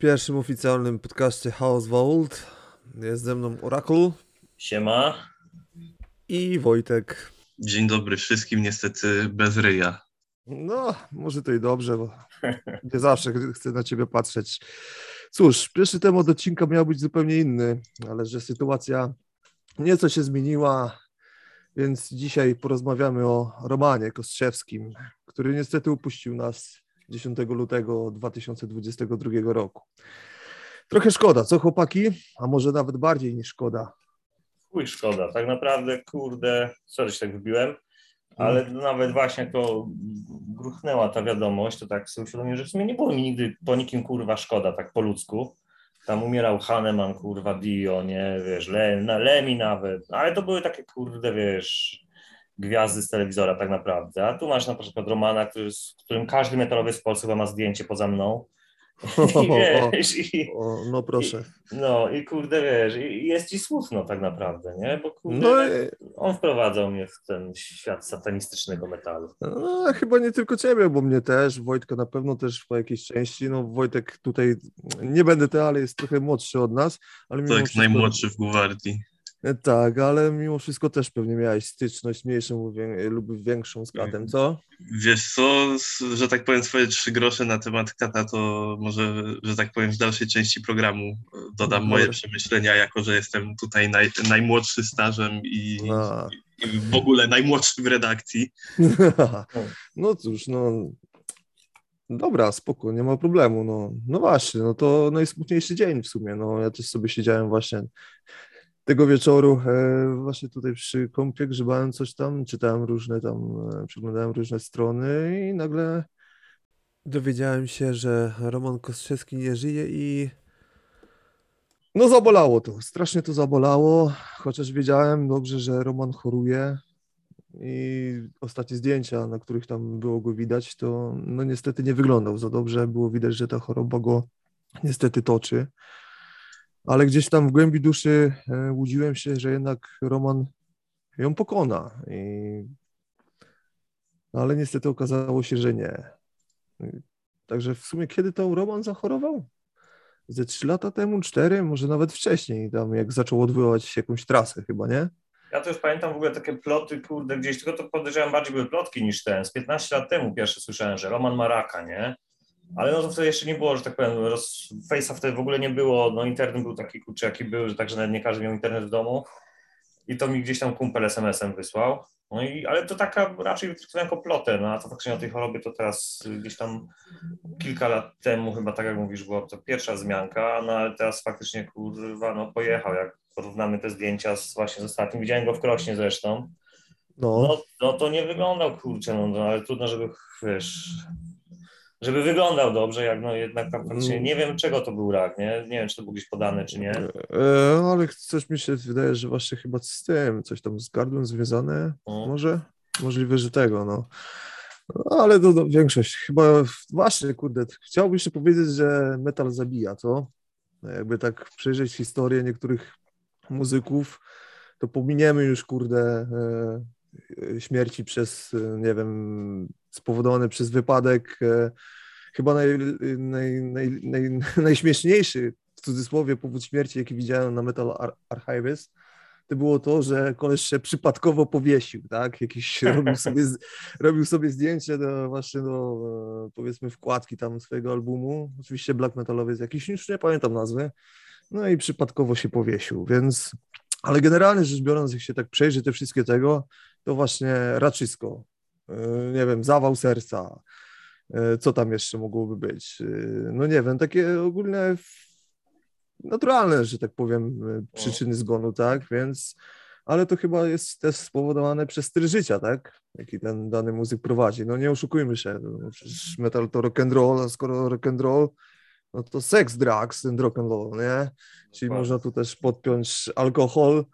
Pierwszym oficjalnym podcaście House Vault. Jest ze mną Oracle Siema. i Wojtek. Dzień dobry wszystkim, niestety bez ryja. No, może to i dobrze, bo nie zawsze chcę na ciebie patrzeć. Cóż, pierwszy temat odcinka miał być zupełnie inny, ale że sytuacja nieco się zmieniła, więc dzisiaj porozmawiamy o Romanie Kostrzewskim, który niestety upuścił nas 10 lutego 2022 roku. Trochę szkoda, co chłopaki? A może nawet bardziej niż szkoda. Chuj szkoda, tak naprawdę, kurde, sorry, się tak wybiłem, ale nawet właśnie to gruchnęła ta wiadomość, to tak sobie uświadomiłem, że w sumie nie było mi nigdy po nikim, kurwa, szkoda, tak po ludzku. Tam umierał Hahnemann, kurwa, Dio, nie, wiesz, Le, na Lemi nawet, ale to były takie, kurde, wiesz, gwiazdy z telewizora tak naprawdę. A tu masz na przykład Romana, który, z którym każdy metalowiec w Polsce chyba ma zdjęcie poza mną. I wiesz, i, O, no proszę. no i kurde, wiesz, i jest ci smutno tak naprawdę, nie? Bo kurde, No, i- on wprowadzał mnie w ten świat satanistycznego metalu. no, chyba nie tylko ciebie, bo mnie też, Wojtka na pewno też po jakiejś części. No Wojtek tutaj, nie będę te, ale jest trochę młodszy od nas. Ale Tak, najmłodszy w Gwardii. Tak, ale mimo wszystko też pewnie miałeś styczność mniejszą lub wię- lub większą z katem, co? Wiesz co, że tak powiem, swoje trzy grosze na temat kata, to może, że tak powiem, w dalszej części programu e, dodam moje Dobra. przemyślenia, jako że jestem tutaj naj, najmłodszy stażem i, No. i w ogóle najmłodszy w redakcji. No cóż, no. Dobra, spoko, nie ma problemu. No, no właśnie, no to najsmutniejszy dzień w sumie. No, ja też sobie siedziałem właśnie tego wieczoru, e, właśnie tutaj przy kąpie, grzebałem coś tam, czytałem różne tam, e, przeglądałem różne strony i nagle dowiedziałem się, że Roman Kostrzewski nie żyje i no zabolało to, strasznie to zabolało, chociaż wiedziałem dobrze, że Roman choruje i ostatnie zdjęcia, na których tam było go widać, to no niestety nie wyglądał za dobrze, było widać, że ta choroba go niestety toczy, ale gdzieś tam w głębi duszy e, łudziłem się, że jednak Roman ją pokona i ale niestety okazało się, że nie. Także w sumie kiedy to Roman zachorował? Ze trzy lata temu, cztery, może nawet wcześniej, tam jak zaczął odbywać jakąś trasę chyba, nie? Ja już pamiętam w ogóle takie ploty, kurde, gdzieś, tylko to podejrzewam bardziej były plotki niż ten. Z 15 lat temu pierwsze słyszałem, że Roman ma raka, nie? Ale no to wtedy jeszcze nie było, że tak powiem, roz... Face'a wtedy w ogóle nie było, no internet był taki kurczę jaki był, że także nawet nie każdy miał internet w domu. I to mi gdzieś tam kumpel SMS-em wysłał. No i, ale to taka raczej wytraktowałem jako plotę, no a to faktycznie o tej chorobie to teraz gdzieś tam kilka lat temu chyba tak jak mówisz, była to pierwsza wzmianka, no ale teraz faktycznie kurwa, no pojechał, jak porównamy te zdjęcia z, właśnie z ostatnim, widziałem go w Krośnie zresztą, No, no, no to nie wyglądał kurczę, no, no ale trudno, żeby wiesz, żeby wyglądał dobrze, jak no jednak tam faktycznie, nie wiem czego to był rak, nie, nie wiem czy to był gdzieś podane, czy nie. E, ale coś mi się wydaje, że właśnie chyba z tym, coś tam z gardłem związane, No. może? Możliwe, że tego, no. No, ale to, to większość, chyba właśnie, kurde, chciałbym jeszcze powiedzieć, że metal zabija, co? Jakby tak przejrzeć historię niektórych muzyków, to pominiemy już, kurde, e, e, śmierci przez, e, nie wiem, spowodowane przez wypadek, e, chyba naj, naj, naj, naj, najśmieszniejszy w cudzysłowie powód śmierci, jaki widziałem na Metal Ar- Archives, to było to, że koleś się przypadkowo powiesił, tak? Jakiś robił sobie, robił sobie zdjęcie do właśnie do e, powiedzmy wkładki tam swojego albumu. Oczywiście black metalowiec jakiś, już nie pamiętam nazwy. No i przypadkowo się powiesił, więc ale generalnie rzecz biorąc, jak się tak przejrzy te wszystkie tego, to właśnie raczysko, nie wiem, zawał serca, e, co tam jeszcze mogłoby być? E, No nie wiem, takie ogólne naturalne, że tak powiem, e, przyczyny zgonu, tak? Więc, ale to chyba jest też spowodowane przez styl życia, tak? Jaki ten dany muzyk prowadzi. No nie oszukujmy się, no, przecież metal to rock and roll, a skoro rock and roll, no to seks, drugs and rock and roll, nie? Czyli Dokładnie. można tu też podpiąć alkohol, e,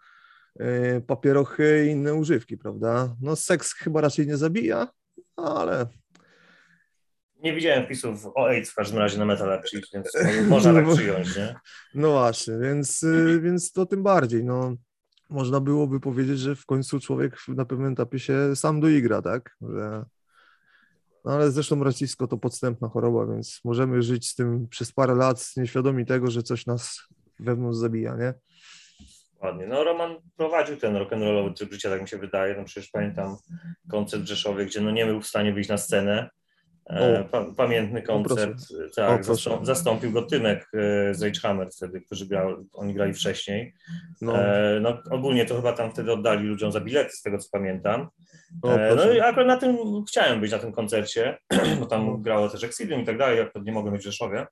papierochy i inne używki, prawda? No seks chyba raczej nie zabija, ale Nie widziałem wpisów o AIDS w każdym razie na Metal Archive, więc można tak przyjąć, nie? No właśnie, więc, y, więc to tym bardziej, no można byłoby powiedzieć, że w końcu człowiek na pewnym etapie się sam doigra, tak? Że No ale zresztą racisko to podstępna choroba, więc możemy żyć z tym przez parę lat, nieświadomi tego, że coś nas wewnątrz zabija, nie? Ładnie. No Roman prowadził ten rock'n'rollowy tryb życia, tak mi się wydaje. No przecież pamiętam koncert w Rzeszowie, gdzie no nie był w stanie wyjść na scenę. E, pa, pamiętny koncert, tak, O, zastą, zastąpił go Tymek e, z H-Hammer wtedy, którzy grał, oni grali wcześniej. No, E, no ogólnie to chyba tam wtedy oddali ludziom za bilety, z tego co pamiętam. o, E, no i akurat na tym chciałem być na tym koncercie, bo tam No. grało też Exilium i tak dalej, jak nie mogłem być w Rzeszowie.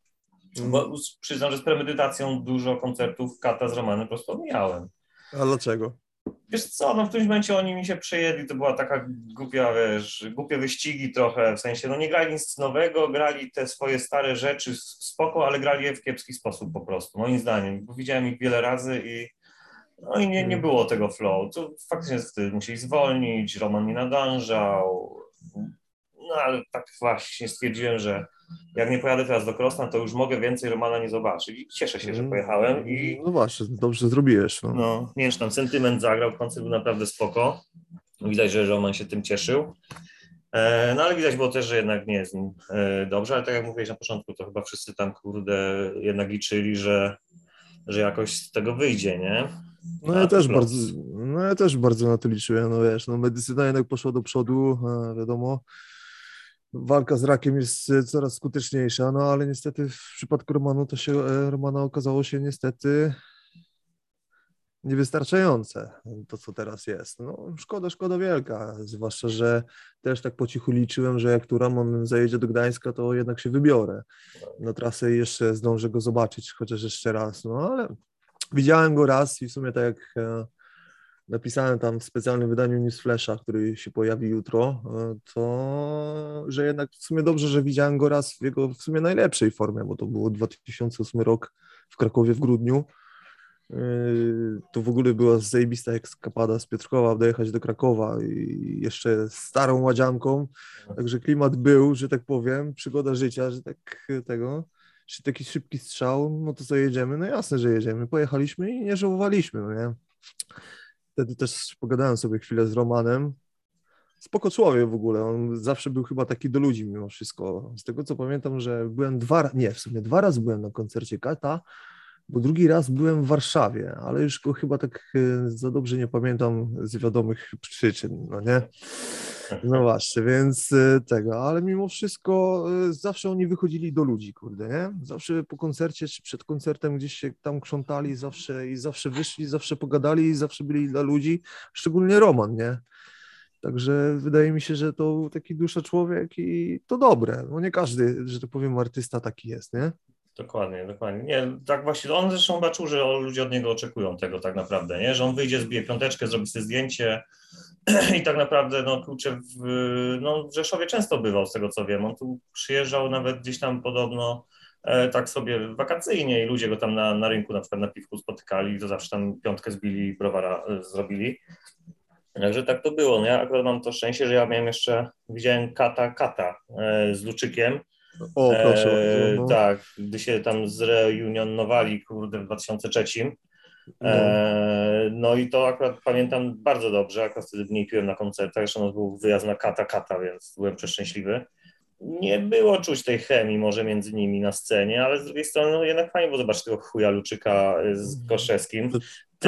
Mm. Bo przyznam, że z premedytacją dużo koncertów Kata z Romanem po prostu omijałem. A dlaczego? Wiesz co, no w którymś momencie oni mi się przejedli, to była taka głupia, wiesz, głupie wyścigi trochę, w sensie, no nie grali nic nowego, grali te swoje stare rzeczy spoko, ale grali je w kiepski sposób po prostu, moim zdaniem, bo widziałem ich wiele razy i no i nie, nie było tego flow, to faktycznie wtedy musieli zwolnić, Roman nie nadążał, no ale tak właśnie stwierdziłem, że jak nie pojadę teraz do Krosna, to już mogę więcej Romana nie zobaczyć i cieszę się, że pojechałem i No właśnie, dobrze zrobiłeś. No. no, nie wiem, tam sentyment zagrał, koncert był naprawdę spoko. Widać, że Roman się tym cieszył. E, no ale widać było też, że jednak nie jest nim e, dobrze, ale tak jak mówiłeś na początku, to chyba wszyscy tam, kurde, jednak liczyli, że, że jakoś z tego wyjdzie, nie? No ja też plus. bardzo, no ja też bardzo na to liczyłem, no wiesz, no medycyna jednak poszła do przodu, e, wiadomo, walka z rakiem jest e, coraz skuteczniejsza, no ale niestety w przypadku Romanu to się, e, Romana okazało się niestety niewystarczające, to co teraz jest. No szkoda, szkoda wielka, zwłaszcza, że też tak po cichu liczyłem, że jak tu Roman zajedzie do Gdańska, to jednak się wybiorę na trasę i jeszcze zdążę go zobaczyć, chociaż jeszcze raz, no ale widziałem go raz i w sumie tak jak e, napisałem tam w specjalnym wydaniu Newsflasha, który się pojawi jutro, e, to że jednak w sumie dobrze, że widziałem go raz w jego w sumie najlepszej formie, bo to było 2008 rok w Krakowie w grudniu. Yy, To w ogóle była zajebista ekskapada z Piotrkowa dojechać do Krakowa i jeszcze starą ładzianką, także klimat był, że tak powiem, przygoda życia, że tak e, tego, że taki szybki strzał, no to co jedziemy, no jasne, że jedziemy, pojechaliśmy i nie żałowaliśmy, no nie. Wtedy też pogadałem sobie chwilę z Romanem, spoko człowiek w ogóle, on zawsze był chyba taki do ludzi mimo wszystko. Z tego co pamiętam, że byłem dwa, nie, w sumie dwa razy byłem na koncercie Kata, bo drugi raz byłem w Warszawie, ale już go chyba tak e, za dobrze nie pamiętam z wiadomych przyczyn, no nie? No właśnie, więc e, tego, ale mimo wszystko e, zawsze oni wychodzili do ludzi, kurde, nie? Zawsze po koncercie czy przed koncertem gdzieś się tam krzątali zawsze i zawsze wyszli, zawsze pogadali i zawsze byli dla ludzi, szczególnie Roman, nie? Także wydaje mi się, że to taki dusza człowiek i to dobre. No nie każdy, że tak powiem, artysta taki jest, nie? Dokładnie, dokładnie. Nie, tak właśnie, on zresztą chyba czuł, że ludzie od niego oczekują tego tak naprawdę, nie? Że on wyjdzie, zbije piąteczkę, zrobi sobie zdjęcie i tak naprawdę, no kurczę, w, no, w Rzeszowie często bywał, z tego co wiem. On tu przyjeżdżał nawet gdzieś tam podobno e, tak sobie wakacyjnie i ludzie go tam na, na rynku na przykład na piwku spotykali, to zawsze tam piątkę zbili, browara e, zrobili. Także tak to było. No ja akurat mam to szczęście, że ja miałem jeszcze, widziałem Kata Kata e, z Luczykiem, O, proszę. E, no. Tak, gdy się tam zreunionowali, kurde, w 2003. No. E, no i to akurat pamiętam bardzo dobrze, akurat wtedy mniej piłem na koncertach, no, był wyjazd na Kata Kata, więc byłem przeszczęśliwy. Nie było czuć tej chemii może między nimi na scenie, ale z drugiej strony no, jednak fajnie było zobaczyć tego chuja Luczyka z Koszewskim.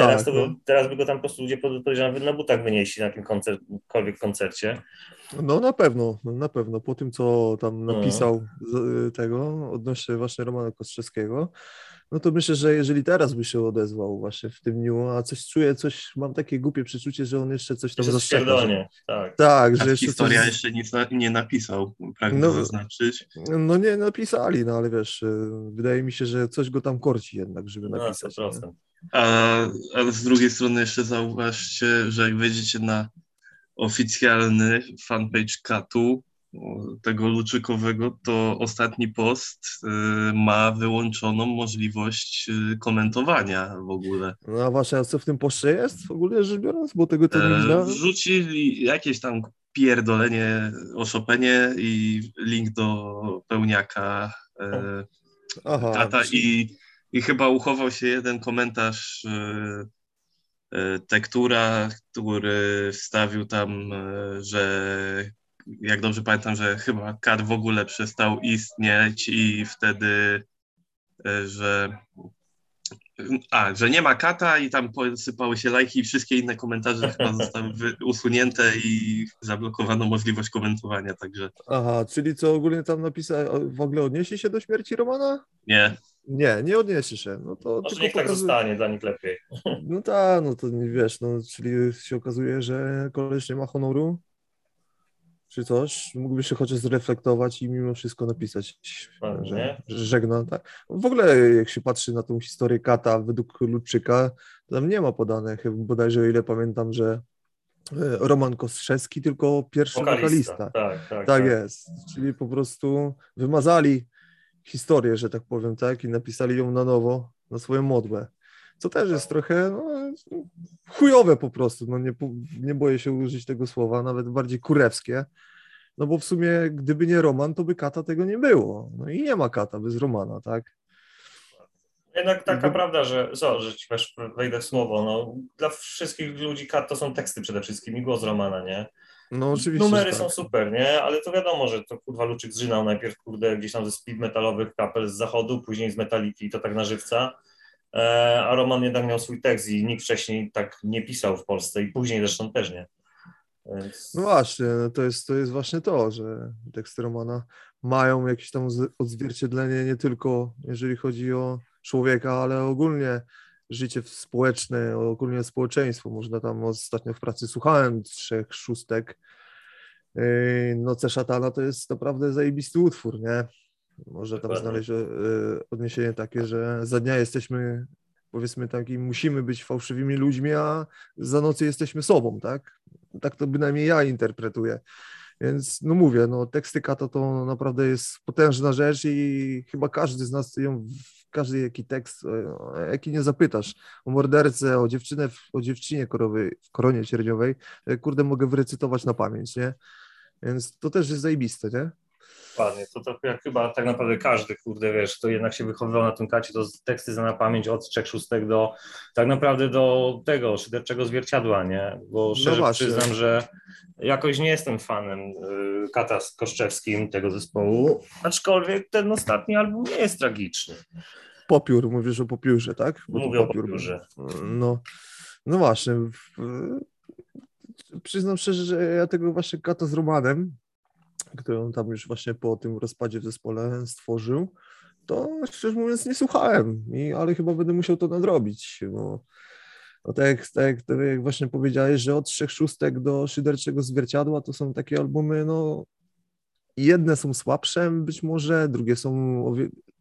Teraz, tak, to no. by, teraz by go tam po prostu ludzie podejrzewam na butach wynieśli na jakimkolwiek koncercie. No na pewno, no, na pewno. Po tym, co tam No. napisał z, tego odnośnie właśnie Romana Kostrzewskiego, no to myślę, że jeżeli teraz by się odezwał właśnie w tym dniu, a coś czuję, coś, mam takie głupie przeczucie, że on jeszcze coś tam zaszczeka. że- tak. Tak, że A jeszcze historia coś, jeszcze nic na, nie napisał, pragnę No, zaznaczyć. No nie napisali, no ale wiesz, y, wydaje mi się, że coś go tam korci jednak, żeby No, napisać. nie? 100%. A, ale z drugiej strony jeszcze zauważcie, że jak wejdziecie na oficjalny fanpage Katu, tego luczykowego, to ostatni post y, ma wyłączoną możliwość y, komentowania w ogóle. No a właśnie, a co w tym poście jest w ogóle rzecz biorąc, bo tego to nie E, widziałem. wrzucili jakieś tam pierdolenie o Chopinie i link do pełniaka e, Aha, czyli- i, i chyba uchował się jeden komentarz e, tektura, który wstawił tam, e, że jak dobrze pamiętam, że chyba kat w ogóle przestał istnieć i wtedy, e, że a, że nie ma kata i tam posypały się lajki i wszystkie inne komentarze chyba zostały usunięte i zablokowano możliwość komentowania, także... Aha, czyli co ogólnie tam napisać, w ogóle odniesie się do śmierci Romana? Nie. Nie, nie odniesie się. No to Może niech tak zostanie, dla nich lepiej. No tak, no to nie wiesz, no, czyli się okazuje, że koleś nie ma honoru, czy coś, mógłby się chociaż zreflektować i mimo wszystko napisać, że, że żegna. Tak? W ogóle jak się patrzy na tą historię kata według Ludczyka, to tam nie ma podane, chyba bodajże o ile pamiętam, że e, Roman Kostrzewski, tylko pierwszy wokalista. wokalista. Tak, tak, tak, tak jest, czyli po prostu wymazali historię, że tak powiem, tak, i napisali ją na nowo, na swoją modłę. Co też jest trochę no, chujowe po prostu, no nie, nie boję się użyć tego słowa, nawet bardziej kurewskie, no bo w sumie gdyby nie Roman, to by kata tego nie było. No i nie ma kata bez Romana, tak? Jednak taka prawda, że, że ci wejdę w słowo, no, dla wszystkich ludzi kat to są teksty przede wszystkim i głos Romana, nie? No oczywiście. Numery tak. są super, nie? Ale to wiadomo, że to kurwa Luczyk zżynał najpierw kurde gdzieś tam ze speed metalowych kapel z zachodu, później z metaliki to tak na żywca. E, a Roman jednak miał swój tekst i nikt wcześniej tak nie pisał w Polsce i później zresztą też nie. Więc... No właśnie, no to jest, to jest właśnie to, że teksty Romana mają jakieś tam odzwierciedlenie nie tylko jeżeli chodzi o człowieka, ale ogólnie życie społeczne, ogólnie społeczeństwo. Można tam ostatnio w pracy słuchałem trzech szóstek. Yy, Noce szatana to jest naprawdę zajebisty utwór, nie? Można tam znaleźć e, odniesienie takie, że za dnia jesteśmy powiedzmy takim, musimy być fałszywymi ludźmi, a za nocy jesteśmy sobą, tak? Tak to bynajmniej ja interpretuję. Więc no mówię, no teksty Kata to naprawdę jest potężna rzecz i chyba każdy z nas ją, każdy jaki tekst, e, jaki nie zapytasz, o mordercę, o dziewczynę, o dziewczynie korowej, w koronie cierniowej, e, kurde mogę wyrecytować na pamięć, nie? Więc to też jest zajebiste, nie? Dokładnie, to, to jak chyba tak naprawdę każdy, kurde, wiesz, to jednak się wychowywał na tym kacie, to teksty za na pamięć od trzech szóstek do tak naprawdę do tego szyderczego zwierciadła, nie? Bo no szczerze no przyznam, że jakoś nie jestem fanem y, Kata z Koszczewskim tego zespołu, aczkolwiek ten ostatni album nie jest tragiczny. Popiór, mówisz o popiórze, tak? Bo Mówię popiór, o popiórze. No, no właśnie. Przyznam szczerze, że ja tego właśnie Kata z Romanem którą tam już właśnie po tym rozpadzie w zespole stworzył, to szczerze mówiąc nie słuchałem, I, ale chyba będę musiał to nadrobić, bo no tak, jak, tak, jak właśnie powiedziałeś, że od trzech szóstek do szyderczego zwierciadła to są takie albumy, no jedne są słabsze być może, drugie są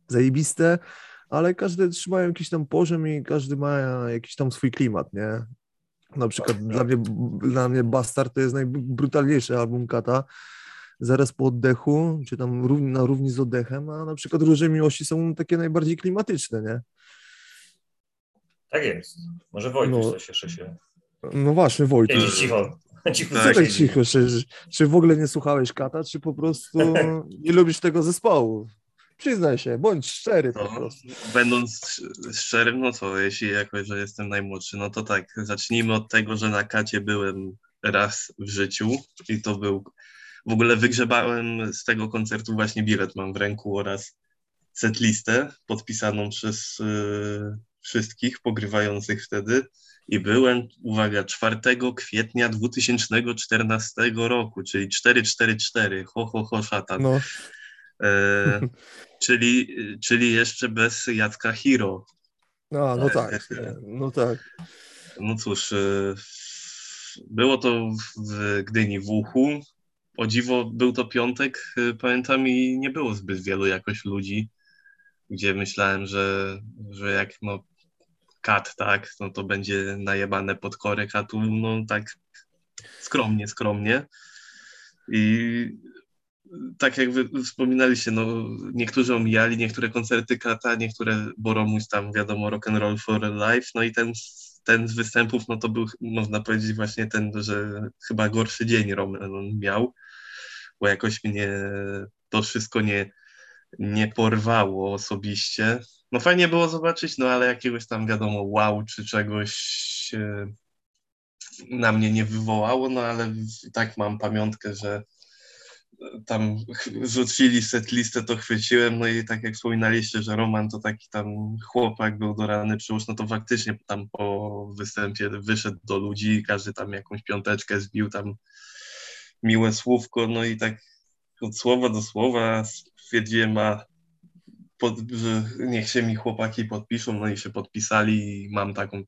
zajebiste, ale każde trzymają jakiś tam poziom i każdy ma jakiś tam swój klimat, nie? Na przykład tak, dla tak. mnie, dla mnie Bastard to jest najbrutalniejszy album Kata, zaraz po oddechu, czy tam równi, na równi z oddechem, a na przykład Róże Miłości są takie najbardziej klimatyczne, nie? Tak jest. Może Wojtuś no, coś jeszcze się... No właśnie, Wojtuś. Siedzi cicho. cicho Co tak cicho? Czy, czy w ogóle nie słuchałeś Kata, czy po prostu nie lubisz tego zespołu? Przyznaj się, bądź szczery no, po prostu. Będąc szczerym, no co, jeśli jakoś, że jestem najmłodszy, no to tak, zacznijmy od tego, że na Kacie byłem raz w życiu i to był w ogóle wygrzebałem z tego koncertu właśnie bilet mam w ręku oraz setlistę podpisaną przez y, wszystkich pogrywających wtedy i byłem, uwaga, 4 kwietnia 2014 roku, czyli 444, ho, ho, ho, szatan. No. E, czyli, czyli jeszcze bez Jacka Hiro. No, no tak, no tak. No cóż, e, było to w Gdyni w Uchu, o dziwo był to piątek, y, pamiętam, i nie było zbyt wielu jakoś ludzi, gdzie myślałem, że, że jak no kat, tak, no to będzie najebane pod korek, a tu no tak skromnie, skromnie. I tak jak wy wspominaliście, no niektórzy omijali niektóre koncerty kata, niektóre Boromus tam wiadomo rock and roll for life, no i ten ten z występów, no to był, można powiedzieć, właśnie ten, że chyba gorszy dzień Roman miał bo jakoś mnie to wszystko nie, nie porwało osobiście. No fajnie było zobaczyć, no ale jakiegoś tam wiadomo wow czy czegoś na mnie nie wywołało, no ale tak mam pamiątkę, że tam rzucili setlistę, to chwyciłem, no i tak jak wspominaliście, że Roman to taki tam chłopak był do rany przyłóż, no to faktycznie tam po występie wyszedł do ludzi, każdy tam jakąś piąteczkę zbił, tam miłe słówko, no i tak od słowa do słowa stwierdziłem, a pod, że niech się mi chłopaki podpiszą, no i się podpisali i mam taką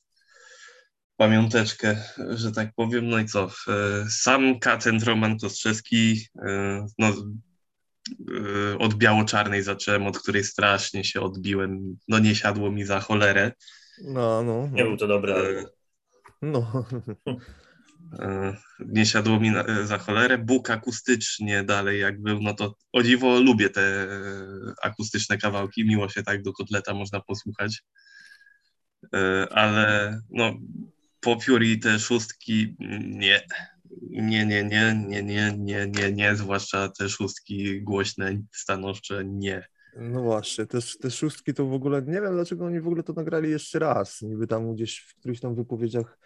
pamiąteczkę, że tak powiem. No i co? E, sam Katent Roman Kostrzewski, e, no, e, od biało-czarnej zacząłem, od której strasznie się odbiłem. No nie siadło mi za cholerę. No, no. Nie był to dobry. No. Nie siadło mi na, za cholerę. Bóg akustycznie dalej jak był, no to o dziwo lubię te akustyczne kawałki. Miło się tak do kotleta można posłuchać. Ale no po i te szóstki nie. Nie, nie, nie, nie, nie, nie, nie, nie, zwłaszcza te szóstki głośne, stanowcze, nie. No właśnie, te, te szóstki to w ogóle, nie wiem dlaczego oni w ogóle to nagrali jeszcze raz. Niby tam gdzieś w którychś tam wypowiedziach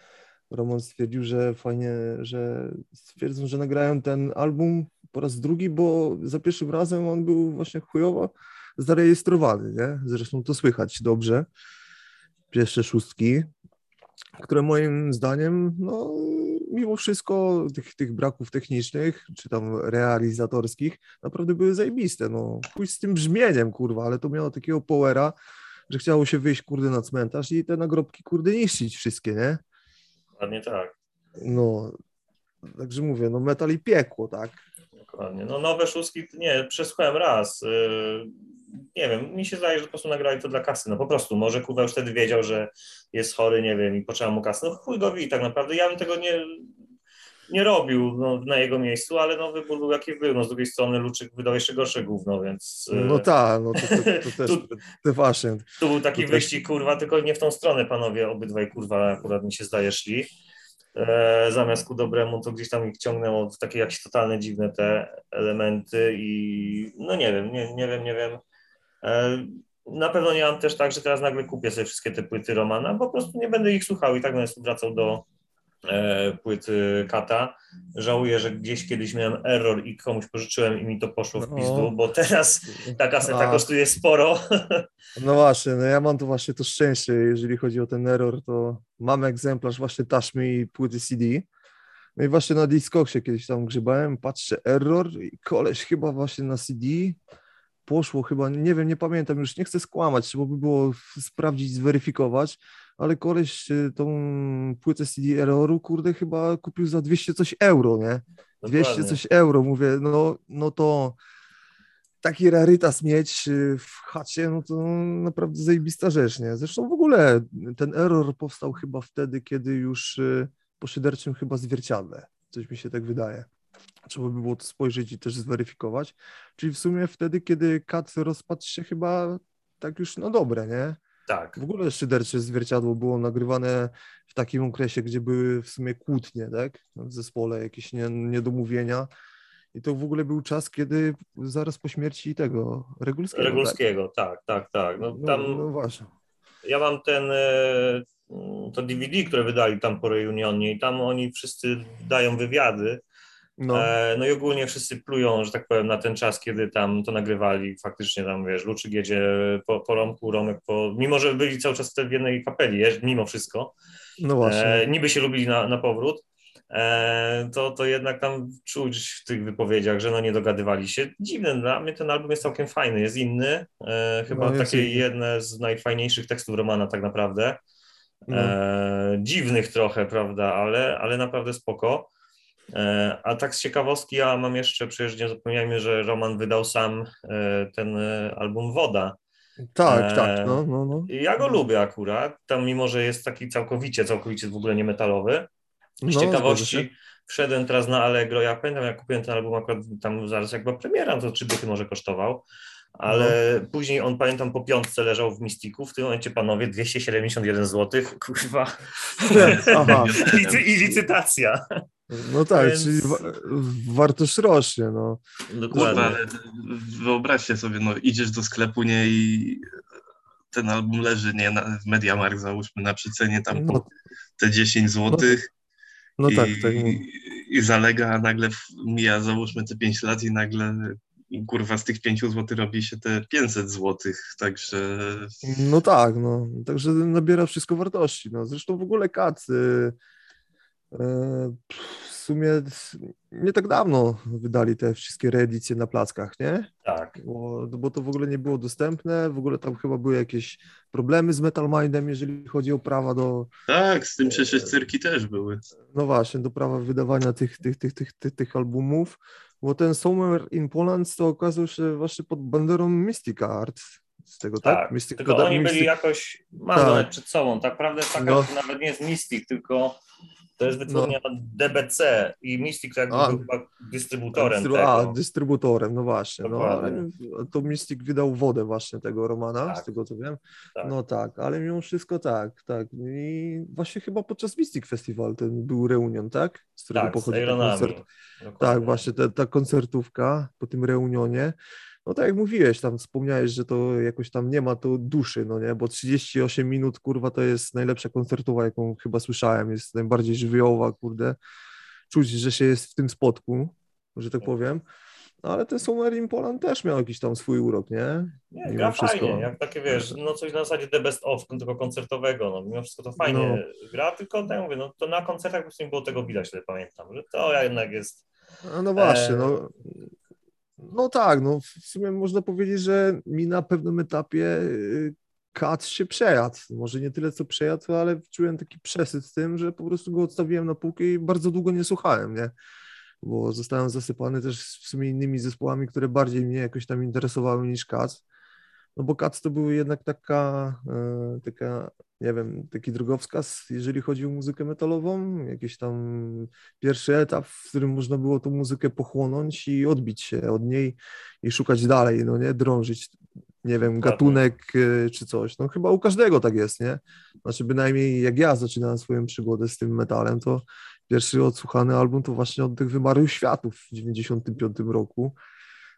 Roman stwierdził, że fajnie, że stwierdzą, że nagrają ten album po raz drugi, bo za pierwszym razem on był właśnie chujowo zarejestrowany, nie? Zresztą to słychać dobrze. Pierwsze szóstki, które moim zdaniem, no, mimo wszystko tych, tych braków technicznych, czy tam realizatorskich, naprawdę były zajebiste, no. Pójść z tym brzmieniem, kurwa, ale to miało takiego powera, że chciało się wyjść, kurde, na cmentarz i te nagrobki, kurde, niszczyć wszystkie, nie? Dokładnie tak. No, także mówię, no metal i piekło, tak? Dokładnie. No nowe szóstki, nie, przesłuchałem raz. Yy, nie wiem, mi się zdaje, że po prostu nagrali to dla kasy, no po prostu. Może kurwa już wtedy wiedział, że jest chory, nie wiem, i potrzeba mu kasy. No chuj go wi, tak naprawdę. Ja bym tego nie, nie robił no, na jego miejscu, ale no wybór był jaki był. No z drugiej strony Luczyk wydał jeszcze gorsze gówno, więc... No tak, no to, to, to też tu, właśnie. Tu był taki to wyścig, kurwa, tylko nie w tą stronę panowie obydwaj, kurwa, akurat mi się zdaje, szli. E, zamiast ku dobremu, to gdzieś tam ich ciągnęło w takie jakieś totalne dziwne te elementy i no nie wiem, nie, nie wiem, nie wiem. E, na pewno nie mam też tak, że teraz nagle kupię sobie wszystkie te płyty Romana, po prostu nie będę ich słuchał i tak będę wracał do e, płyty Kata. Żałuję, że gdzieś kiedyś miałem error i komuś pożyczyłem i mi to poszło w No. pizdu, bo teraz ta kaseta A. kosztuje sporo. No właśnie, no ja mam tu właśnie to szczęście, jeżeli chodzi o ten error, to mam egzemplarz właśnie taśmy i płyty CD. No i właśnie na Discogsie kiedyś tam grzebałem, patrzę error i koleś chyba właśnie na CD poszło chyba, nie wiem, nie pamiętam, już nie chcę skłamać, trzeba by było sprawdzić, zweryfikować, ale koleś y, tą płytę CD erroru, kurde, chyba kupił za 200 coś euro, nie? 200 Dokładnie. coś euro, mówię, no, no to taki rarytas mieć y, w chacie, no to naprawdę zajebista rzecz, nie? Zresztą w ogóle ten error powstał chyba wtedy, kiedy już y, po szyderczym chyba zwierciadle, coś mi się tak wydaje. Trzeba by było to spojrzeć i też zweryfikować, czyli w sumie wtedy, kiedy kat rozpadł się chyba tak już no dobre, nie? Tak. W ogóle szydercze zwierciadło było nagrywane w takim okresie, gdzie były w sumie kłótnie, tak? W zespole jakieś nie, niedomówienia. I to w ogóle był czas, kiedy zaraz po śmierci tego Regulskiego. Regulskiego, tak, tak, tak. No, Tak? No, tam no właśnie. ja mam ten e, to DVD, które wydali tam po reunionie i tam oni wszyscy dają wywiady. No, E, no i ogólnie wszyscy plują, że tak powiem, na ten czas, kiedy tam to nagrywali. Faktycznie tam, wiesz, Luczyk jedzie po, po Romku, Romek po... Mimo, że byli cały czas w jednej kapeli, mimo wszystko. no właśnie. E, niby się lubili na, na powrót. E, to, to jednak tam czuć w tych wypowiedziach, że no nie dogadywali się. Dziwne, dla mnie ten album jest całkiem fajny, jest inny. E, chyba No, jest takie inny. jedne z najfajniejszych tekstów Romana tak naprawdę. No. E, dziwnych trochę, prawda, ale, ale naprawdę spoko. E, a tak z ciekawostki, ja mam jeszcze, przecież nie zapomniajmy, że Roman wydał sam e, ten e, album Woda. tak, tak, no, no, no. I ja go lubię akurat, tam mimo, że jest taki całkowicie, całkowicie w ogóle nie metalowy. Z no ciekawości wszedłem teraz na Allegro, ja pamiętam, jak kupiłem ten album akurat tam zaraz jak była premiera, to trzy dychy może kosztował, ale No. później on, pamiętam, po piątce leżał w Mistiku, w tym momencie, panowie, 271 zł, kurwa, Aha, Licy, i licytacja. No tak, Więc- czyli wa- wartość rośnie, no. Kurwa, Dokładnie. ale wyobraźcie sobie, no idziesz do sklepu, nie, i ten album leży, nie, na, w Mediamarkt załóżmy na przecenie tam No, te 10 zł no tak, tak. i, i zalega, a nagle mija załóżmy te 5 lat i nagle kurwa z tych 5 zł robi się te 500 zł, także No tak, no. Także nabiera wszystko wartości. No. Zresztą w ogóle kat y, w sumie nie tak dawno wydali te wszystkie reedycje na plackach, nie? Tak. Bo, bo to w ogóle nie było dostępne, w ogóle tam chyba były jakieś problemy z Metal Mindem, jeżeli chodzi o prawa do, tak, z tym przecież cyrki też były. no właśnie, do prawa wydawania tych, tych, tych, tych, tych, tych albumów, bo ten Summer in Poland to okazał się właśnie pod banderą Mystic Art, z tego tak? Tak, Mystic, tylko oni byli Mystic- jakoś, mam Tak. przed sobą, tak naprawdę taka No. to nawet nie jest Mystic, tylko to jest wytwórnia DBC i Mystic jakby A. był chyba dystrybutorem Dystrybu- A, tego. dystrybutorem, no właśnie. No, to Mystic wydał wodę właśnie tego Romana, Tak. z tego co wiem. Tak. No tak, ale mimo wszystko tak, tak. I właśnie chyba podczas Mystic Festival ten był reunion, tak? Z którego Tak, z pochodzi ten Ironami. koncert. Dokładnie. Tak, właśnie ta, ta koncertówka po tym reunionie. No tak jak mówiłeś, tam wspomniałeś, że to jakoś tam nie ma to duszy, no nie, bo 38 minut, kurwa, to jest najlepsza koncertowa, jaką chyba słyszałem, jest najbardziej żywiołowa, kurde. Czuć, że się jest w tym spotku, że tak powiem. No, ale ten Summer in Poland też miał jakiś tam swój urok, nie? Nie, mimo gra wszystko. fajnie, jak takie wiesz, no coś na zasadzie The Best Of, tylko koncertowego, no mimo wszystko to fajnie gra, tylko tak mówię, no to na koncertach po prostu nie było tego widać, tyle pamiętam, że to jednak jest, A No właśnie, Eee. no. No tak, no w sumie można powiedzieć, że mi na pewnym etapie y, kat się przejadł. Może nie tyle co przejadł, ale czułem taki przesyt z tym, że po prostu go odstawiłem na półkę i bardzo długo nie słuchałem, nie? Bo zostałem zasypany też w sumie innymi zespołami, które bardziej mnie jakoś tam interesowały niż kat. No bo kat to były jednak taka, e, taka, nie wiem, taki drogowskaz, jeżeli chodzi o muzykę metalową, jakiś tam pierwszy etap, w którym można było tą muzykę pochłonąć i odbić się od niej i szukać dalej, no nie, drążyć, nie wiem, gatunek e, czy coś. No chyba u każdego tak jest, nie? Znaczy bynajmniej jak ja zaczynałem swoją przygodę z tym metalem, to pierwszy odsłuchany album to właśnie od tych Wymarłych Światów w 95 roku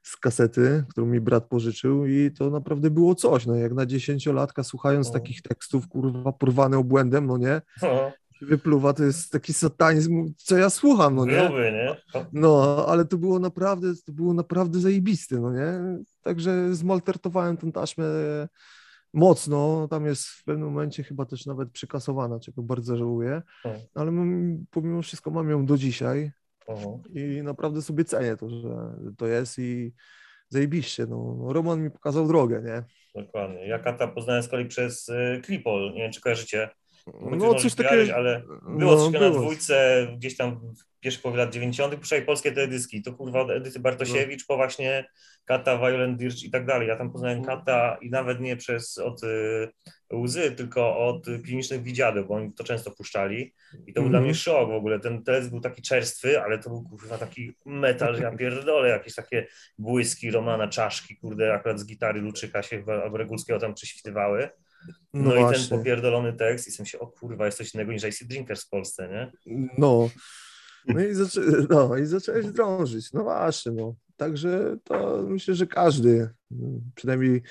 z kasety, którą mi brat pożyczył i to naprawdę było coś, no jak na dziesięciolatka słuchając No. takich tekstów, kurwa, porwane obłędem, no nie, no, wypluwa, to jest taki satanizm, co ja słucham, no nie? gruby, nie? No, ale to było naprawdę, to było naprawdę zajebiste, no nie? Także zmaltertowałem tę taśmę mocno, tam jest w pewnym momencie chyba też nawet przykasowana, czego bardzo żałuję, Hmm. ale mam, pomimo wszystko mam ją do dzisiaj I naprawdę sobie cenię to, że to jest i zajebiście, no. Roman mi pokazał drogę, nie? Dokładnie. Ja Kata poznałem z kolei przez y, Klipol, nie wiem czy kojarzycie. No może coś takiego, Ale było coś no, na było. dwójce gdzieś tam w pierwszych połowie lat 90. puszczali polskie teledyski. To kurwa od Edyty Bartosiewicz po właśnie Kata, Violent Dirge i tak dalej. Ja tam poznałem No. Kata i nawet nie przez od y, łzy, tylko od klinicznych widziadeł, bo oni to często puszczali. I to był dla Mhm. mnie szok w ogóle. Ten teledysk był taki czerstwy, ale to był kurwa taki metal, że ja pierdolę, jakieś takie błyski Romana Czaszki, kurde, akurat z gitary Luczyka się chyba, albo Regulskiego tam prześwitywały. No, No, i ten popierdolony tekst i jestem się, o kurwa, jest coś innego niż IC Drinkers w Polsce, nie? No. No i, zaczę... no i zacząłeś drążyć. No właśnie, no. Także to myślę, że każdy, przynajmniej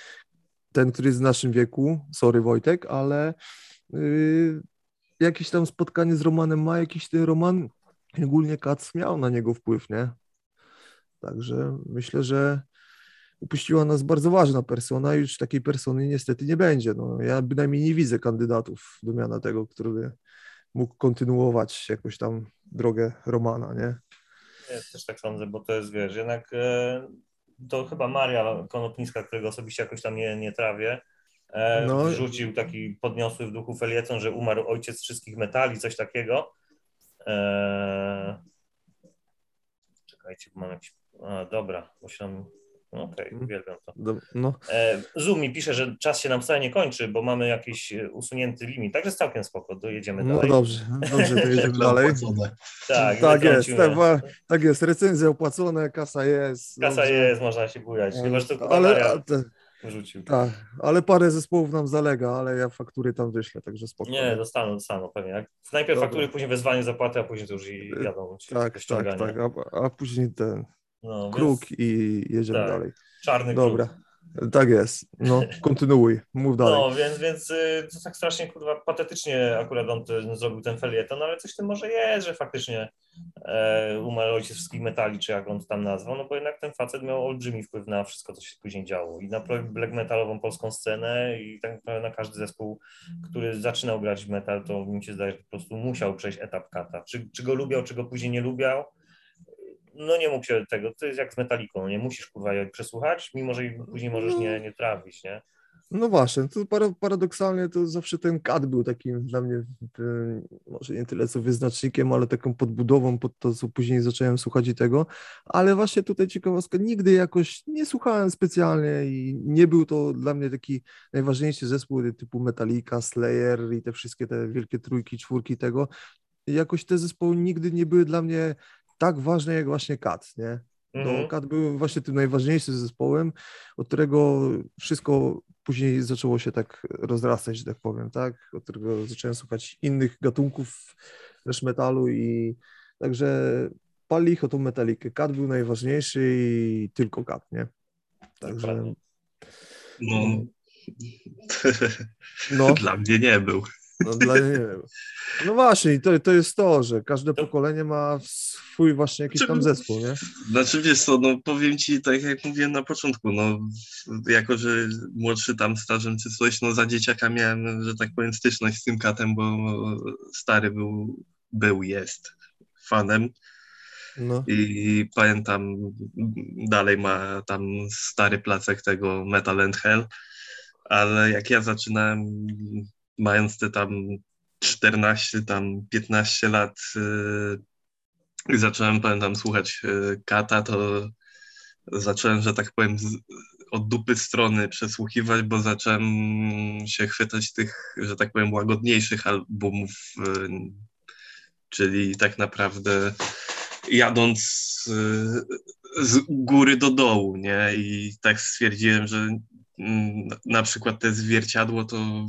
ten, który jest w naszym wieku, sorry Wojtek, ale yy, jakieś tam spotkanie z Romanem ma, jakiś ten Roman, ogólnie Kac miał na niego wpływ, nie? Także myślę, że upuściła nas bardzo ważna persona i już takiej persony niestety nie będzie. No, ja bynajmniej nie widzę kandydatów do miana tego, który mógł kontynuować jakoś tam drogę Romana, nie? Ja też tak sądzę, bo to jest, wiesz, jednak e, to chyba Maria Konopnicka, którego osobiście jakoś tam nie, nie trawię, e, No. wrzucił taki podniosły w duchu felieton, że umarł ojciec wszystkich metali, coś takiego. E, czekajcie, bo mam jakiś... A, dobra, musiałem... No, Okej, Mhm. uwielbiam to. No, E, Zoom mi pisze, że czas się nam wcale nie kończy, bo mamy jakiś e, usunięty limit, także jest całkiem spoko, dojedziemy no dalej. dobrze, dobrze, to jedziemy dalej. Opłacone. Tak, Tak jest, tak, tak jest, recenzja opłacona, kasa jest. Kasa dobrze. jest, można się bujać. Chyba, że to ale, wrzucił. tak, ale parę zespołów nam zalega, ale ja faktury tam wyślę, także spokojnie. Nie, dostaną, dostaną pewnie. Jak najpierw Dobra. faktury, później wezwanie zapłaty, a później to już i jadą. ci tak, tak, tak, a, a później ten No, kruk więc i jedziemy Tak. dalej. Czarny Dobra, kruk. Tak jest. No, kontynuuj, mów dalej. No, więc, więc y, to tak strasznie kurwa patetycznie akurat on ten, zrobił ten felieton, ale coś w tym może jest, że faktycznie e, umarł ojciec wszystkich metali, czy jak on tam nazwał, no bo jednak ten facet miał olbrzymi wpływ na wszystko, co się później działo i na black metalową polską scenę i tak naprawdę na każdy zespół, który zaczynał grać w metal, to mi się zdaje, że po prostu musiał przejść etap kata. Czy, czy go lubiał, czy go później nie lubiał, no nie mógł się tego, to jest jak z metaliką, nie musisz kurwa przesłuchać, mimo że później możesz nie, nie trafić, nie? No właśnie, to paradoksalnie to zawsze ten kat był takim dla mnie, może nie tyle co wyznacznikiem, ale taką podbudową pod to, co później zacząłem słuchać i tego, ale właśnie tutaj ciekawostka, nigdy jakoś nie słuchałem specjalnie i nie był to dla mnie taki najważniejszy zespół typu Metallica, Slayer i te wszystkie te wielkie trójki, czwórki tego, jakoś te zespoły nigdy nie były dla mnie tak ważne jak właśnie Kat, nie? No, mhm. Kat był właśnie tym najważniejszym zespołem, od którego wszystko później zaczęło się tak rozrastać, że tak powiem, tak? Od którego zacząłem słuchać innych gatunków też metalu i także pali ich o tą metalikę. Kat był najważniejszy i tylko Kat, nie? Także... No, no. Dla mnie nie był. No, dla, nie wiem. no właśnie, to, to jest to, że każde pokolenie ma swój właśnie jakiś tam zespół, nie? Znaczy wiesz co, no powiem ci, tak jak mówiłem na początku, no jako, że młodszy tam stażem czy coś, no za dzieciaka miałem, że tak powiem, styczność z tym katem, bo stary był, był, jest fanem. No. I pamiętam, dalej ma tam stary placek tego Metal and Hell, ale jak ja zaczynałem mając te tam 14, tam 15 lat, yy, zacząłem, pamiętam, słuchać yy, Kata, to zacząłem, że tak powiem, z, od dupy strony przesłuchiwać, bo zacząłem się chwytać tych, że tak powiem, łagodniejszych albumów, yy, czyli tak naprawdę jadąc z góry do dołu, nie? I tak stwierdziłem, że na przykład te zwierciadło to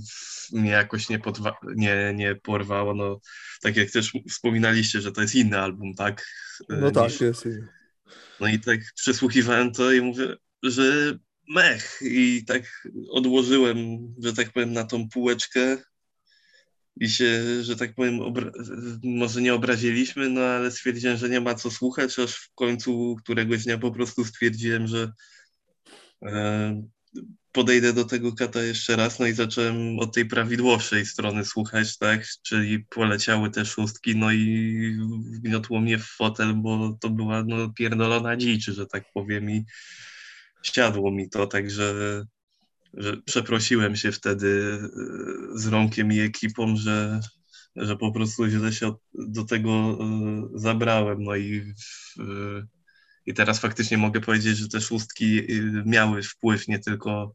mnie jakoś nie, podwa- nie, nie porwało. No, tak jak też wspominaliście, że to jest inny album, tak? No tak, niż... jest. No i tak przesłuchiwałem to i mówię, że mech. I tak odłożyłem, że tak powiem, na tą półeczkę i się, że tak powiem, obra- może nie obraziliśmy, no ale stwierdziłem, że nie ma co słuchać, aż w końcu któregoś dnia po prostu stwierdziłem, że e, podejdę do tego kata jeszcze raz, no i zacząłem od tej prawidłowszej strony słuchać, tak, czyli poleciały te szóstki, no i wgniotło mnie w fotel, bo to była no pierdolona dzicz, że tak powiem i siadło mi to, także że przeprosiłem się wtedy e, z Romkiem i ekipą, że, że po prostu źle się do tego e, zabrałem, no i w, i teraz faktycznie mogę powiedzieć, że te szóstki y, miały wpływ nie tylko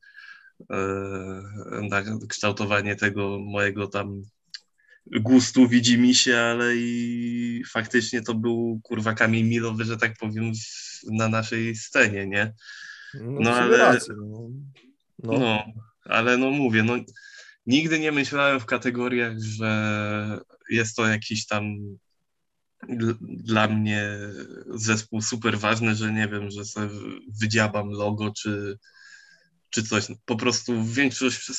e, na kształtowanie tego mojego tam gustu widzi mi się, ale i faktycznie to był kurwa kamień milowy, że tak powiem, na naszej scenie, nie? No, no ale. Rację, no. No. no, ale no mówię, no nigdy nie myślałem w kategoriach, że jest to jakiś tam dla mnie zespół super ważny, że nie wiem, że sobie wydziabam logo czy, czy coś. Po prostu większość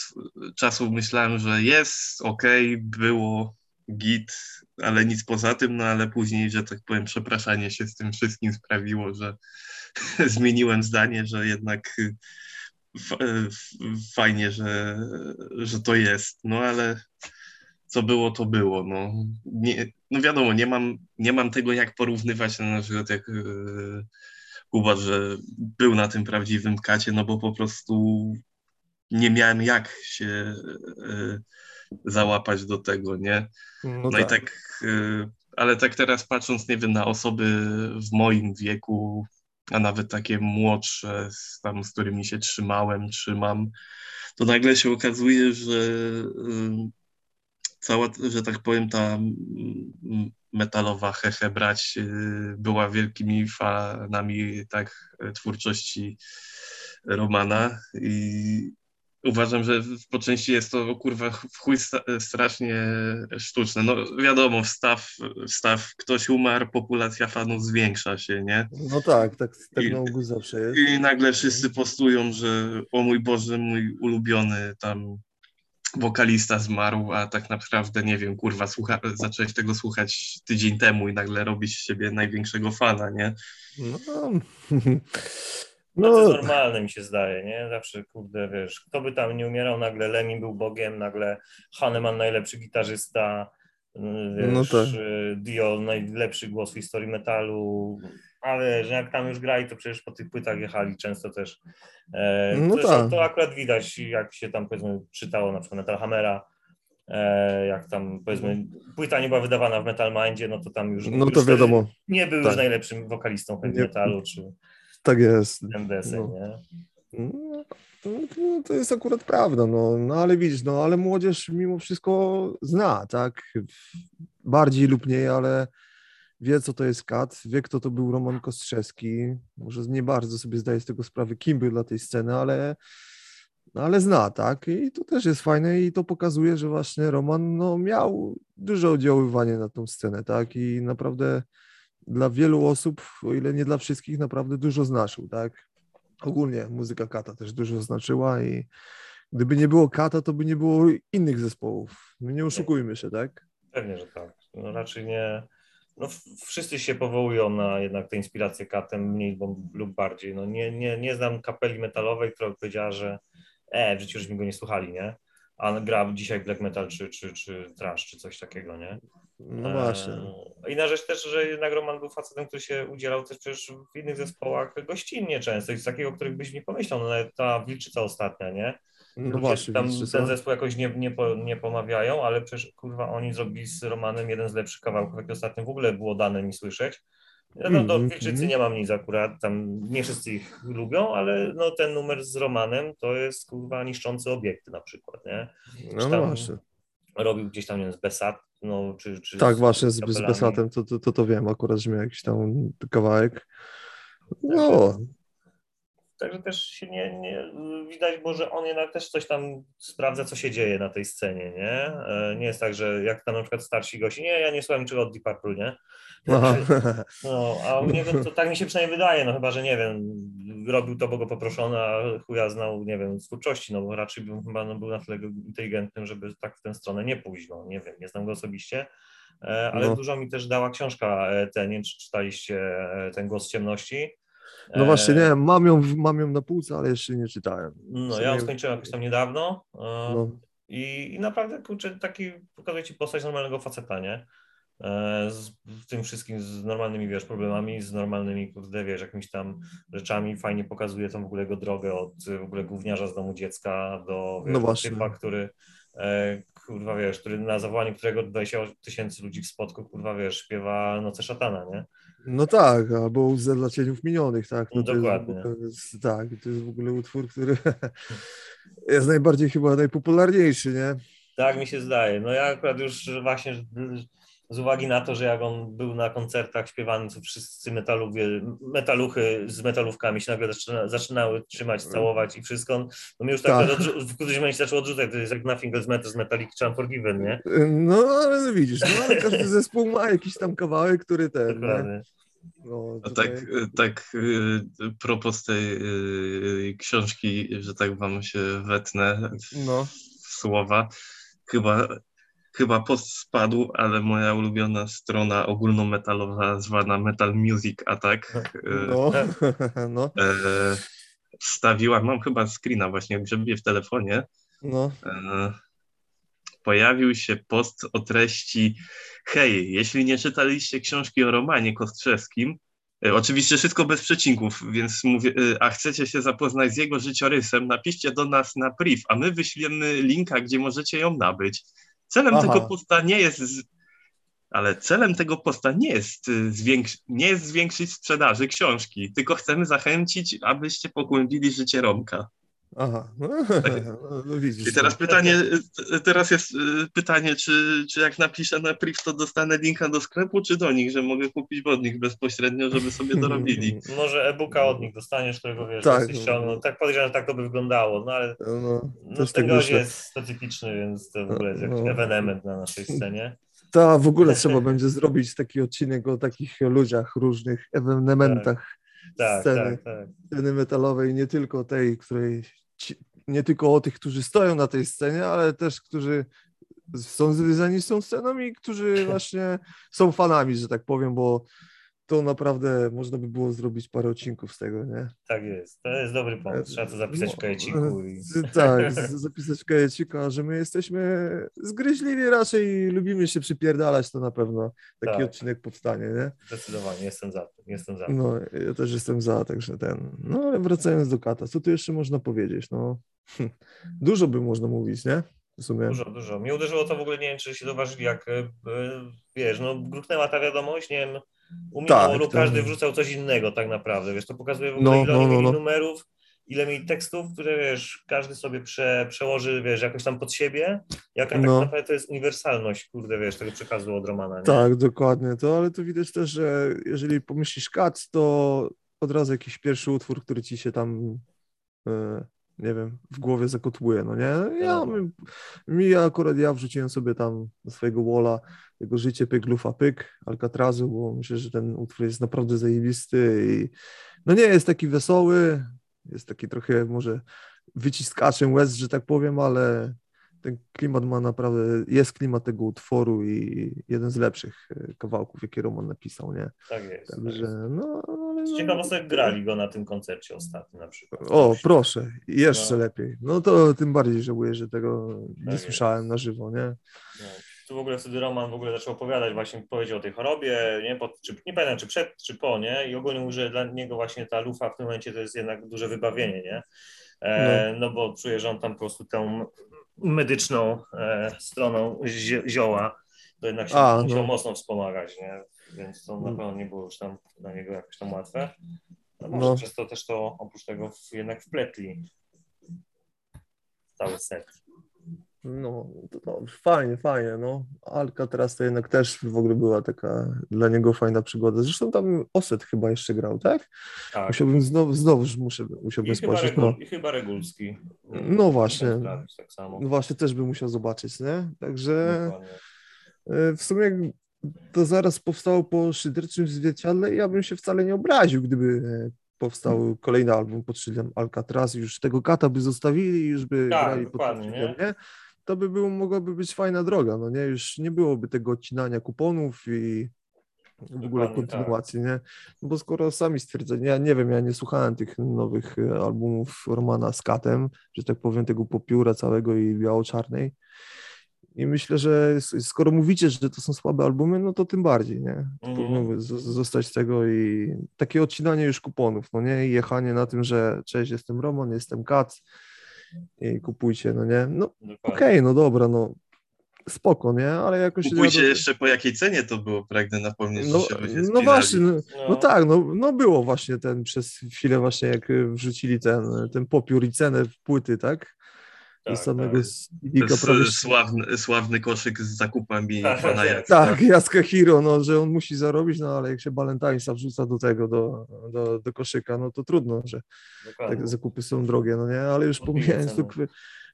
czasu myślałem, że jest, ok, było git, ale nic poza tym, no ale później, że tak powiem, przepraszanie się z tym wszystkim sprawiło, że zmieniłem zdanie, że jednak fajnie, że, że to jest, no ale co było, to było. No, nie, no wiadomo, nie mam, nie mam tego jak porównywać na przykład jak yy, Kuba, że był na tym prawdziwym kacie, no bo po prostu nie miałem jak się yy, załapać do tego, nie? No, no tak. i tak, yy, ale tak teraz patrząc, nie wiem, na osoby w moim wieku, a nawet takie młodsze, z, tam, z którymi się trzymałem, trzymam, to nagle się okazuje, że cała, że tak powiem, ta metalowa Hehe Brać y, była wielkimi fanami tak twórczości Romana i, uważam, że po części jest to kurwa w chuj strasznie sztuczne. No wiadomo, wstaw, wstaw ktoś umarł, populacja fanów zwiększa się, nie? No tak, tak, tak I, na ogół zawsze jest. I nagle wszyscy postują, że o mój Boże, mój ulubiony tam wokalista zmarł, a tak naprawdę nie wiem, kurwa, słucha, zacząłeś tego słuchać tydzień temu i nagle robisz z siebie największego fana, nie? No, no, to jest normalne mi się zdaje, nie? Zawsze, kurde, wiesz, kto by tam nie umierał, nagle Lemmy był Bogiem, nagle Hanneman najlepszy gitarzysta, wiesz, no tak. Dio najlepszy głos w historii metalu, ale że jak tam już grali, to przecież po tych płytach jechali często też. E, no tak. To akurat widać, jak się tam powiedzmy czytało na przykład Metal Hammera, e, jak tam powiedzmy płyta nie była wydawana w Metal Mindzie, no to tam już, no to już wiadomo. nie był tak. już najlepszym wokalistą heavy metalu, czy tak jest. MDS, no. nie? No, to, to jest akurat prawda, no, no ale widzisz, no ale młodzież mimo wszystko zna, tak? Bardziej lub mniej, ale wie, co to jest kat, wie, kto to był Roman Kostrzewski. Może nie bardzo sobie zdaje z tego sprawy, kim był dla tej sceny, ale, no, ale zna, tak? I to też jest fajne i to pokazuje, że właśnie Roman no, miał duże oddziaływanie na tą scenę, tak? I naprawdę dla wielu osób, o ile nie dla wszystkich, naprawdę dużo znaczył, tak? Ogólnie muzyka Kata też dużo znaczyła i gdyby nie było Kata, to by nie było innych zespołów. My nie oszukujmy się, tak? Pewnie, że tak. No raczej nie. No, wszyscy się powołują na jednak te inspiracje Katem, mniej lub bardziej. No, nie, nie, nie znam kapeli metalowej, która powiedziała, że e, w życiu żeśmy go nie słuchali, nie? A gra dzisiaj black metal czy, czy, czy trash, czy coś takiego, nie? No właśnie. E, inna rzecz też, że jednak Roman był facetem, który się udzielał też przecież w innych zespołach gościnnie często, z takiego, których byś nie pomyślał, no nawet ta Wilczyca ostatnia, nie? No właśnie, tam ten zespół jakoś nie, nie, po, nie pomawiają, ale przecież kurwa oni zrobili z Romanem jeden z lepszych kawałków, jakie ostatnio w ogóle było dane mi słyszeć. No, no do mm, Wilczycy nie mam nic akurat, tam nie wszyscy ich lubią, ale no ten numer z Romanem to jest kurwa niszczący obiekty na przykład, nie? No właśnie. Robił gdzieś tam, nie wiem, z Besat, no, czy, czy tak, z właśnie z, z Besatem, to, to, to, to wiem akurat, że miał jakiś tam kawałek. No. Także, też się nie, nie widać, bo że on jednak też coś tam sprawdza, co się dzieje na tej scenie, nie? E, nie jest tak, że jak tam na przykład starsi gości, nie, ja nie słucham czego od Deep Purple, nie? No, a u niego to tak mi się przynajmniej wydaje, no chyba, że nie wiem, robił to, bo go poproszono, a chuja znał, nie wiem, twórczości, no bo raczej bym chyba no, był na tyle inteligentnym, żeby tak w tę stronę nie pójść, no nie wiem, nie znam go osobiście, e, ale no. dużo mi też dała książka e, ten, nie wiem, czy czytaliście ten Głos Ciemności. No właśnie, nie, mam ją, mam ją na półce, ale jeszcze nie czytałem. No, ja ją skończyłem jakoś tam niedawno no. i, i naprawdę, kurczę, taki pokazuje ci postać normalnego faceta, nie? E, z tym wszystkim, z normalnymi, wiesz, problemami, z normalnymi, kurde, wiesz, jakimiś tam rzeczami. Fajnie pokazuje tą w ogóle jego drogę od w ogóle gówniarza z domu dziecka do wiesz, no typa, który e, kurwa, wiesz, który na zawołanie którego 20 tysięcy ludzi w spotku, kurwa, wiesz, śpiewa Noce Szatana, nie? No tak, albo Łzę dla cieniów minionych, tak? No, no dokładnie. To jest, tak, to jest w ogóle utwór, który jest najbardziej chyba najpopularniejszy, nie? Tak mi się zdaje. No ja akurat już właśnie z uwagi na to, że jak on był na koncertach śpiewany, to wszyscy metaluchy, metaluchy z metalówkami się nagle zaczyna, zaczynały trzymać, całować i wszystko, no mnie już tak, tak. w którymś momencie zaczął odrzucać, to jest jak Nothing Else Matters z Metallica czy Unforgiven, nie? No, ale widzisz, no, ale każdy zespół ma jakiś tam kawałek, który ten, Dokładnie. No, tutaj... tak, tak y, propos tej y, książki, że tak wam się wetnę no. w słowa, chyba chyba post spadł, ale moja ulubiona strona ogólnometalowa zwana Metal Music Attack no, no. E, wstawiła, mam chyba screena właśnie, grzebię w telefonie. No. E, pojawił się post o treści hej, jeśli nie czytaliście książki o Romanie Kostrzewskim, e, Oczywiście wszystko bez przecinków, więc mówię, a chcecie się zapoznać z jego życiorysem, napiszcie do nas na priv, a my wyślemy linka, gdzie możecie ją nabyć. Celem Aha. tego posta nie jest, ale celem tego posta nie jest, y, nie jest zwiększyć sprzedaży książki, tylko chcemy zachęcić, abyście pogłębili życie Romka. Aha, no, no widzisz. I teraz no. pytanie, teraz jest y, pytanie, czy, czy jak napiszę na priv, to dostanę linka do sklepu, czy do nich, że mogę kupić od nich bezpośrednio, żeby sobie dorobili. Może e-booka od nich dostaniesz, którego wiesz, Tak, tak, ściągnął. Tak podejrzewam, że tak to by wyglądało, no ale No, no, ten tak jest specyficzny, więc to w ogóle jest jakiś No. ewenement na naszej scenie. Ta w ogóle trzeba będzie zrobić taki odcinek o takich ludziach, różnych ewenementach Tak, sceny, tak, tak. sceny metalowej, nie tylko tej, której nie tylko o tych, którzy stoją na tej scenie, ale też którzy są związani z tą sceną i którzy właśnie są fanami, że tak powiem, bo to naprawdę można by było zrobić parę odcinków z tego, nie? Tak jest. To jest dobry pomysł. Trzeba to zapisać w No, kajeciku. I... Tak, zapisać w kajeciku, a że my jesteśmy zgryźliwi raczej i lubimy się przypierdalać, to na pewno taki Tak. odcinek powstanie, nie? Zdecydowanie, jestem za tym. Jestem za tym. No, ja też jestem za, także ten. No, ale wracając do kata, co tu jeszcze można powiedzieć? No, dużo by można mówić, nie? Dużo, dużo. Mnie uderzyło to w ogóle, nie wiem, czy się zauważyli, jak e, e, wiesz, no gruchnęła ta wiadomość, nie wiem, u mnie Tak, tak, tak. każdy wrzucał coś innego tak naprawdę, wiesz, to pokazuje w ogóle, No, ile no, no, no. numerów, ile mieli tekstów, które, wiesz, każdy sobie prze, przełoży, wiesz, jakoś tam pod siebie, jaka No. tak naprawdę to jest uniwersalność, kurde, wiesz, tego przekazu od Romana, nie? Tak, dokładnie. To, ale to widać też, że jeżeli pomyślisz kat, to od razu jakiś pierwszy utwór, który ci się tam, e, nie wiem, w głowie zakotłuje, no nie? Ja, No. mi, mi akurat ja wrzuciłem sobie tam do swojego walla jego życie pyk, lufa pyk, Alcatrazu, bo myślę, że ten utwór jest naprawdę zajebisty i no nie jest taki wesoły, jest taki trochę może wyciskaczem łez, że tak powiem, ale ten klimat ma naprawdę, jest klimat tego utworu i jeden z lepszych e, kawałków, jakie Roman napisał, nie? Tak jest. Tak Także, jest. no, ale no, Ciekawostek grali go na tym koncercie ostatnim na przykład. O, proszę, jeszcze No. lepiej. No to tym bardziej żałuję, że tego nie jest. słyszałem na żywo, nie? No. Tu w ogóle wtedy Roman w ogóle zaczął opowiadać, właśnie powiedział o tej chorobie, nie, po, czy, nie pamiętam czy przed, czy po, nie, i ogólnie mówi, że dla niego właśnie ta lufa w tym momencie to jest jednak duże wybawienie, nie, e, no. bo czuje, że on tam po prostu tą medyczną e, stroną zi- zioła, to jednak się A, musiał no. mocno wspomagać, nie, więc to na No. pewno nie było już tam dla niego jakoś tam łatwe. No może No. przez to też to oprócz tego w, jednak wpletli cały set. No, to dobrze, fajnie, fajnie, no. Alka teraz to jednak też w ogóle była taka dla niego fajna przygoda. Zresztą tam Oset chyba jeszcze grał, tak? Tak. Musiałbym znowu, znowu muszę, musiałbym I chyba, spojrzeć, Regul, no. I chyba Regulski. No właśnie. Tak samo. No właśnie też bym musiał zobaczyć, nie? Także Dokładnie. e, w sumie to zaraz powstało po Szyderczym Zwierciadle i ja bym się wcale nie obraził, gdyby e, powstał kolejny album pod szyldem Alcatraz już tego kata by zostawili i już by Tak, grali pod szyldem, nie? To by było, mogłaby być fajna droga, no nie? Już nie byłoby tego odcinania kuponów i w ogóle tak. kontynuacji, nie? No Bo skoro sami stwierdzili, ja nie wiem, ja nie słuchałem tych nowych e, albumów Romana z Katem, że tak powiem, tego popióra całego i biało-czarnej. I myślę, że skoro mówicie, że to są słabe albumy, no to tym bardziej, nie? Mhm. Powinno zostać z tego i takie odcinanie już kuponów, no nie? I jechanie na tym, że cześć, jestem Roman, jestem Kat kupujcie, no nie? No okej, no dobra, no spoko, nie? Ale jakoś... Kupujcie do- jeszcze po jakiej cenie to było, pragnę napomnieć, No, no właśnie, no, No. no tak, no, no było właśnie ten przez chwilę właśnie jak wrzucili ten, ten popiór i cenę w płyty, tak? Tak, samego tak. prawie... sławny, sławny koszyk z zakupami Tak, pana tak. Jacka. Tak, Jaska Hiro, no, że on musi zarobić, no ale jak się Balentajnsa wrzuca do tego, do, do, do koszyka, no to trudno, że tak zakupy są drogie, no nie? Ale już pomijając to...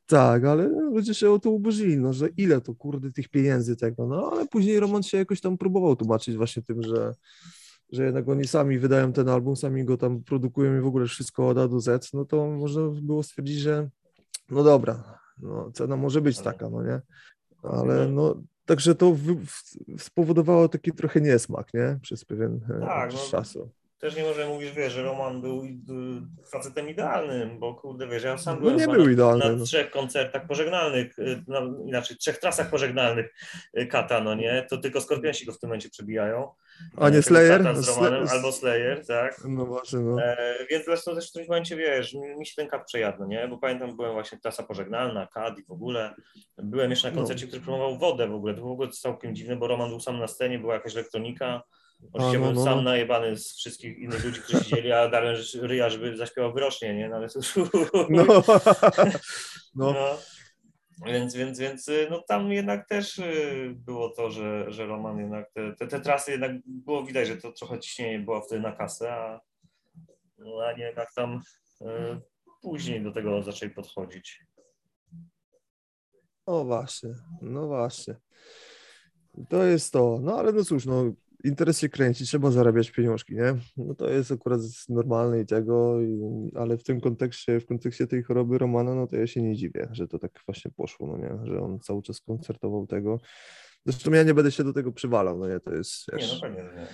Tak, ale ludzie się o to ubożyli, no, że ile to kurde tych pieniędzy tego, no ale później Roman się jakoś tam próbował tłumaczyć właśnie tym, że, że jednak oni sami wydają ten album, sami go tam produkują i w ogóle wszystko od A do Z, no to można było stwierdzić, że no dobra, no, cena może być taka, no nie? Ale no, także to w, w, spowodowało taki trochę niesmak, nie? Przez pewien e, Tak, czas no. czasu. Też nie możemy mówić, wiesz, że Roman był y, facetem idealnym, bo kurde, wiesz, ja sam No byłem nie był na, idealny, na no. trzech koncertach pożegnalnych, y, na, inaczej, trzech trasach pożegnalnych y, Kata, no nie? To tylko Skorpionsi go w tym momencie przebijają. A nie Slayer? Romanem, albo Slayer, tak? No właśnie, no. E, więc zresztą też w którymś momencie, wiesz, mi, się ten kat przejadł, no nie? Bo pamiętam, byłem właśnie trasa pożegnalna, kad i w ogóle. Byłem jeszcze na No. koncercie, który promował wodę w ogóle. To było w ogóle całkiem dziwne, bo Roman był sam na scenie, była jakaś elektronika. Oczywiście no, był no, sam no. najebany z wszystkich innych ludzi, którzy siedzieli, a dałem ryja, żeby zaśpiewał wyrocznie, nie? No ale to... No, no. no. Więc, więc, więc y, no tam jednak też y, było to, że, że Roman jednak, te, te, te trasy jednak było widać, że to trochę ciśnienie było wtedy na kasę, a, no, a nie jednak tam y, później do tego zaczęli podchodzić. No właśnie, no właśnie. To jest to. No ale no cóż, no interes się kręci, trzeba zarabiać pieniążki, nie? No to jest akurat normalne i tego, i, ale w tym kontekście, w kontekście tej choroby Romana, no to ja się nie dziwię, że to tak właśnie poszło, no nie? Że on cały czas koncertował tego. Zresztą ja nie będę się do tego przywalał, no nie, to jest, Nie, wiesz, no pewnie, że nie.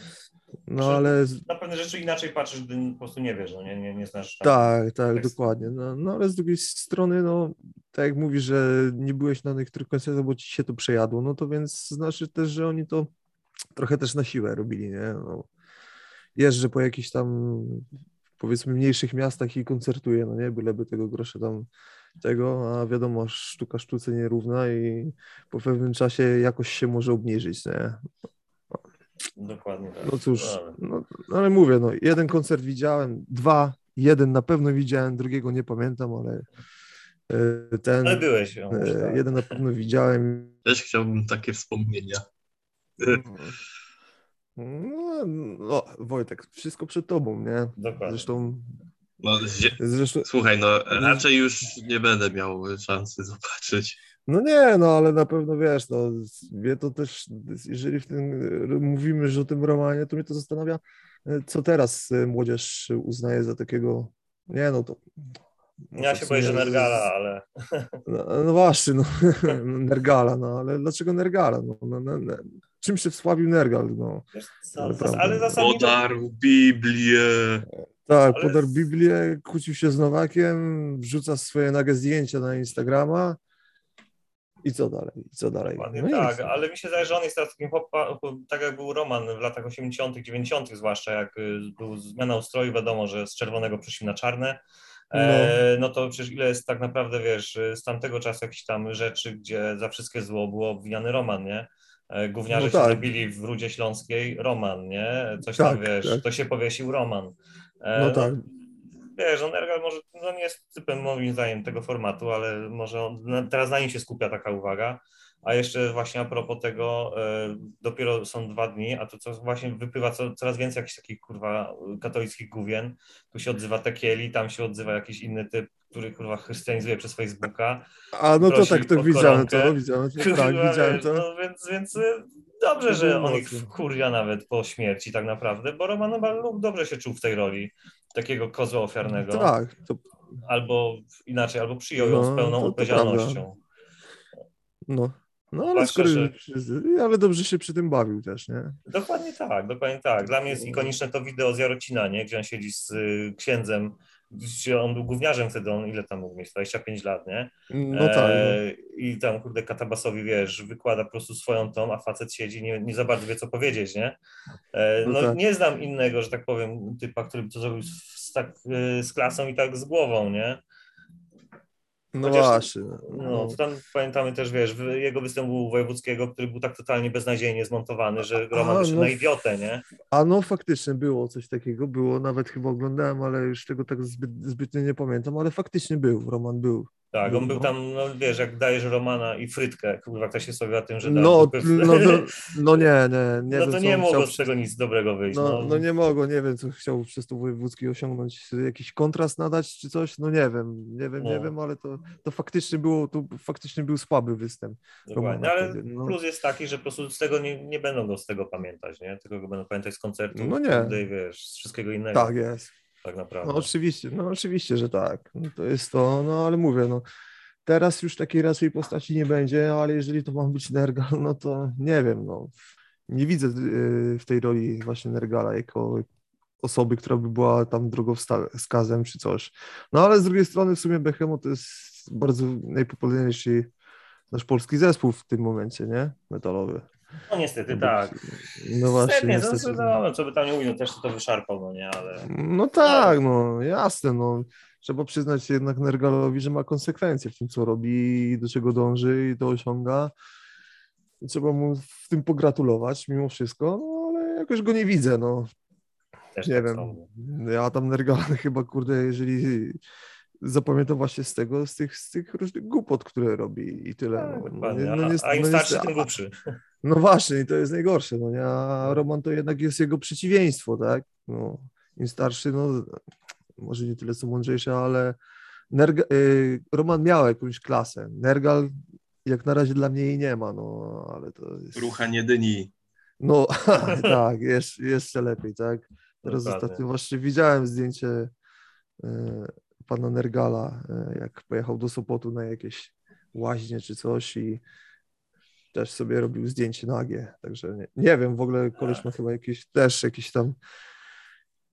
no ale Na pewne rzeczy inaczej patrzysz, gdy po prostu nie wiesz, no nie, nie, nie znasz tam Tak, tak, tekstu. dokładnie. No, no ale z drugiej strony, no tak jak mówisz, że nie byłeś na niektórych koncertach, bo ci się to przejadło, no to więc znaczy też, że oni to trochę też na siłę robili, nie? No, jeżdżę po jakichś tam powiedzmy mniejszych miastach i koncertuję, no nie? Byleby tego grosza tam tego, a wiadomo, sztuka sztuce nierówna i po pewnym czasie jakoś się może obniżyć, nie? Dokładnie tak. No cóż, Ale- no, no ale mówię, no jeden koncert widziałem, dwa, jeden na pewno widziałem, drugiego nie pamiętam, ale e, ten Ale byłeś. E, jeden na pewno widziałem. Też chciałbym takie wspomnienia. No, no, Wojtek, wszystko przed tobą, nie? Dokładnie. Zresztą, No, zresztą, słuchaj, no raczej już nie będę miał szansy zobaczyć. no nie, no ale na pewno wiesz, no mnie to też, jeżeli w tym mówimy, że o tym romanie, to mnie to zastanawia, e, co teraz e, młodzież uznaje za takiego, nie no to... no Ja to się boję, że Nergala, ale No, no właśnie, no, Nergala, no ale dlaczego Nergala? No, no, no, no, czym się wsławił Nergal? No, Ale zasadniczo Podarł Biblię. tak, Ale- podarł Biblię, kłócił się z Nowakiem, wrzuca swoje nagie zdjęcia na Instagrama i co dalej? I co dalej? No tak, ale mi się zdaje, że on jest teraz takim hopa, tak jak był Roman w latach 80., 90., zwłaszcza jak y, był zmiana ustroju, wiadomo, że z czerwonego przeszli na czarne. E, no to przecież ile jest tak naprawdę, wiesz, z tamtego czasu jakichś tam rzeczy, gdzie za wszystkie zło było obwiniany Roman, nie? E, Gówniarze No się tak. zabili w Rudzie Śląskiej, Roman, nie? Coś Tak, tam, wiesz, tak. to się powiesił Roman. E, No tak. Wiesz, on Ergal może, no nie jest typem moim zdaniem tego formatu, ale może on, na- teraz na nim się skupia taka uwaga. A jeszcze właśnie a propos tego, e, dopiero są dwa dni, a to co właśnie wypływa co, coraz więcej jakichś takich kurwa katolickich główien. Tu się odzywa Tekieli, tam się odzywa jakiś inny typ, który kurwa chrystianizuje przez Facebooka. A no to tak, to widziałem to, widziałem to, tak, Kurwa, widziałem wiesz, to. No, więc, więc y, dobrze, To że on ich wkurwia nawet po śmierci tak naprawdę, bo Roman lub dobrze się czuł w tej roli takiego kozła ofiarnego. Tak, to, albo inaczej, albo przyjął ją No, z pełną odpowiedzialnością. no. No ale Zwłaszcza, skoro, że- ale dobrze się przy tym bawił też, nie? Dokładnie tak, dokładnie tak. Dla mnie jest ikoniczne to wideo z Jarocina, nie? gdzie on siedzi z y, księdzem, gdzie on był gówniarzem wtedy, on ile tam mógł mieć, 25 lat, nie? No tak. E, I tam, kurde, Katabasowi, wiesz, wykłada po prostu swoją tą, a facet siedzi, nie, nie za bardzo wie, co powiedzieć, nie? E, No no tak. nie znam innego, że tak powiem, typa, który by to zrobił z, tak, y, z klasą i tak z głową, nie? No chociaż- właśnie. No, to tam pamiętamy też, wiesz, jego występ był wojewódzkiego, który był tak totalnie beznadziejnie zmontowany, że Roman A, wyszedł no na idiotę, nie? A no faktycznie było coś takiego, było, nawet chyba oglądałem, ale już tego tak zbyt, zbytnie nie pamiętam, ale faktycznie był, Roman był. Tak, on był No. tam, no wiesz, jak dajesz Romana i Frytkę, kurwa, ktoś się sobie o tym, że No, no, no, no nie, nie, nie no wiem, to nie mogło chciał z tego nic dobrego wyjść. No, No, no nie mogło, nie wiem, co chciał przez to wojewódzki osiągnąć, jakiś kontrast nadać czy coś, no nie wiem, nie wiem, nie No. wiem, ale to, to faktycznie było, to faktycznie był słaby występ. Dokładnie, ale wtedy, no. plus jest taki, że po prostu z tego nie, nie będą go z tego pamiętać, nie? Tylko go będą pamiętać z koncertu, No nie. i wiesz, z wszystkiego innego Tak jest. Tak naprawdę. No oczywiście, no oczywiście, że tak. No, to jest to, no ale mówię, no teraz już takiej raczej postaci nie będzie, ale jeżeli to ma być Nergal, no to nie wiem, no nie widzę y, w tej roli właśnie Nergala jako osoby, która by była tam drogowskazem czy coś. No ale z drugiej strony w sumie Behemoth to jest bardzo najpopularniejszy nasz polski zespół w tym momencie, nie? Metalowy. No niestety No tak. No właśnie, Niestety, niestety. no, no, co by tam nie mówił, no też to wyszarpał, no nie, ale... No tak, no jasne, no. Trzeba przyznać jednak Nergalowi, że ma konsekwencje w tym, co robi, do czego dąży i to osiąga. I trzeba mu w tym pogratulować mimo wszystko, no ale jakoś go nie widzę, no. Też Nie tak wiem. sądzę. Ja tam Nergala chyba, kurde, jeżeli zapamiętam właśnie z tego, z tych, z tych różnych głupot, które robi i tyle. Tak, No, no, nie- no, niest- a im no, starszy, tym głupszy. No właśnie, i to jest najgorsze, no nie? A Roman to jednak jest jego przeciwieństwo, tak? No, im starszy, no może nie tyle co mądrzejszy, ale Nerga, y, Roman miał jakąś klasę. Nergal jak na razie dla mnie jej nie ma, no ale to jest... Ruchanie dyni. No tak, jeszcze, jeszcze lepiej, tak? Teraz Dokładnie. ostatnio właśnie widziałem zdjęcie e, pana Nergala, e, jak pojechał do Sopotu na jakieś łaźnie czy coś i też sobie robił zdjęcie nagie, także nie, nie wiem, w ogóle koleś ma chyba jakieś, też jakiś tam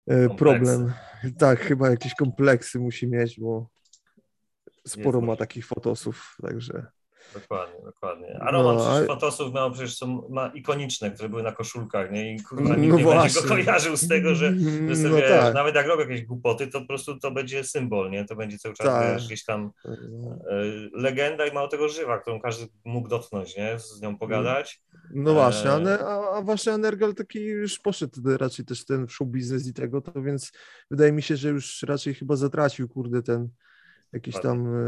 e, Kompleksy. problem, tak, chyba jakieś kompleksy musi mieć, bo sporo ma takich fotosów, także Dokładnie, dokładnie. A No, Roman a- przecież fotosów miał przecież są, ma ikoniczne, które były na koszulkach, nie? I kurwa, nikt No nie będzie właśnie. go kojarzył z tego, że, że sobie, No tak. nawet jak robią jakieś głupoty, to po prostu to będzie symbol, nie? To będzie cały czas, Tak. wiesz, gdzieś tam No. e, legenda i mało tego żywa, którą każdy mógł dotknąć, nie? Z nią pogadać. No właśnie, a, a, a właśnie Energal taki już poszedł raczej też ten show biznes i tego, to więc wydaje mi się, że już raczej chyba zatracił, kurde, ten jakiś tam e,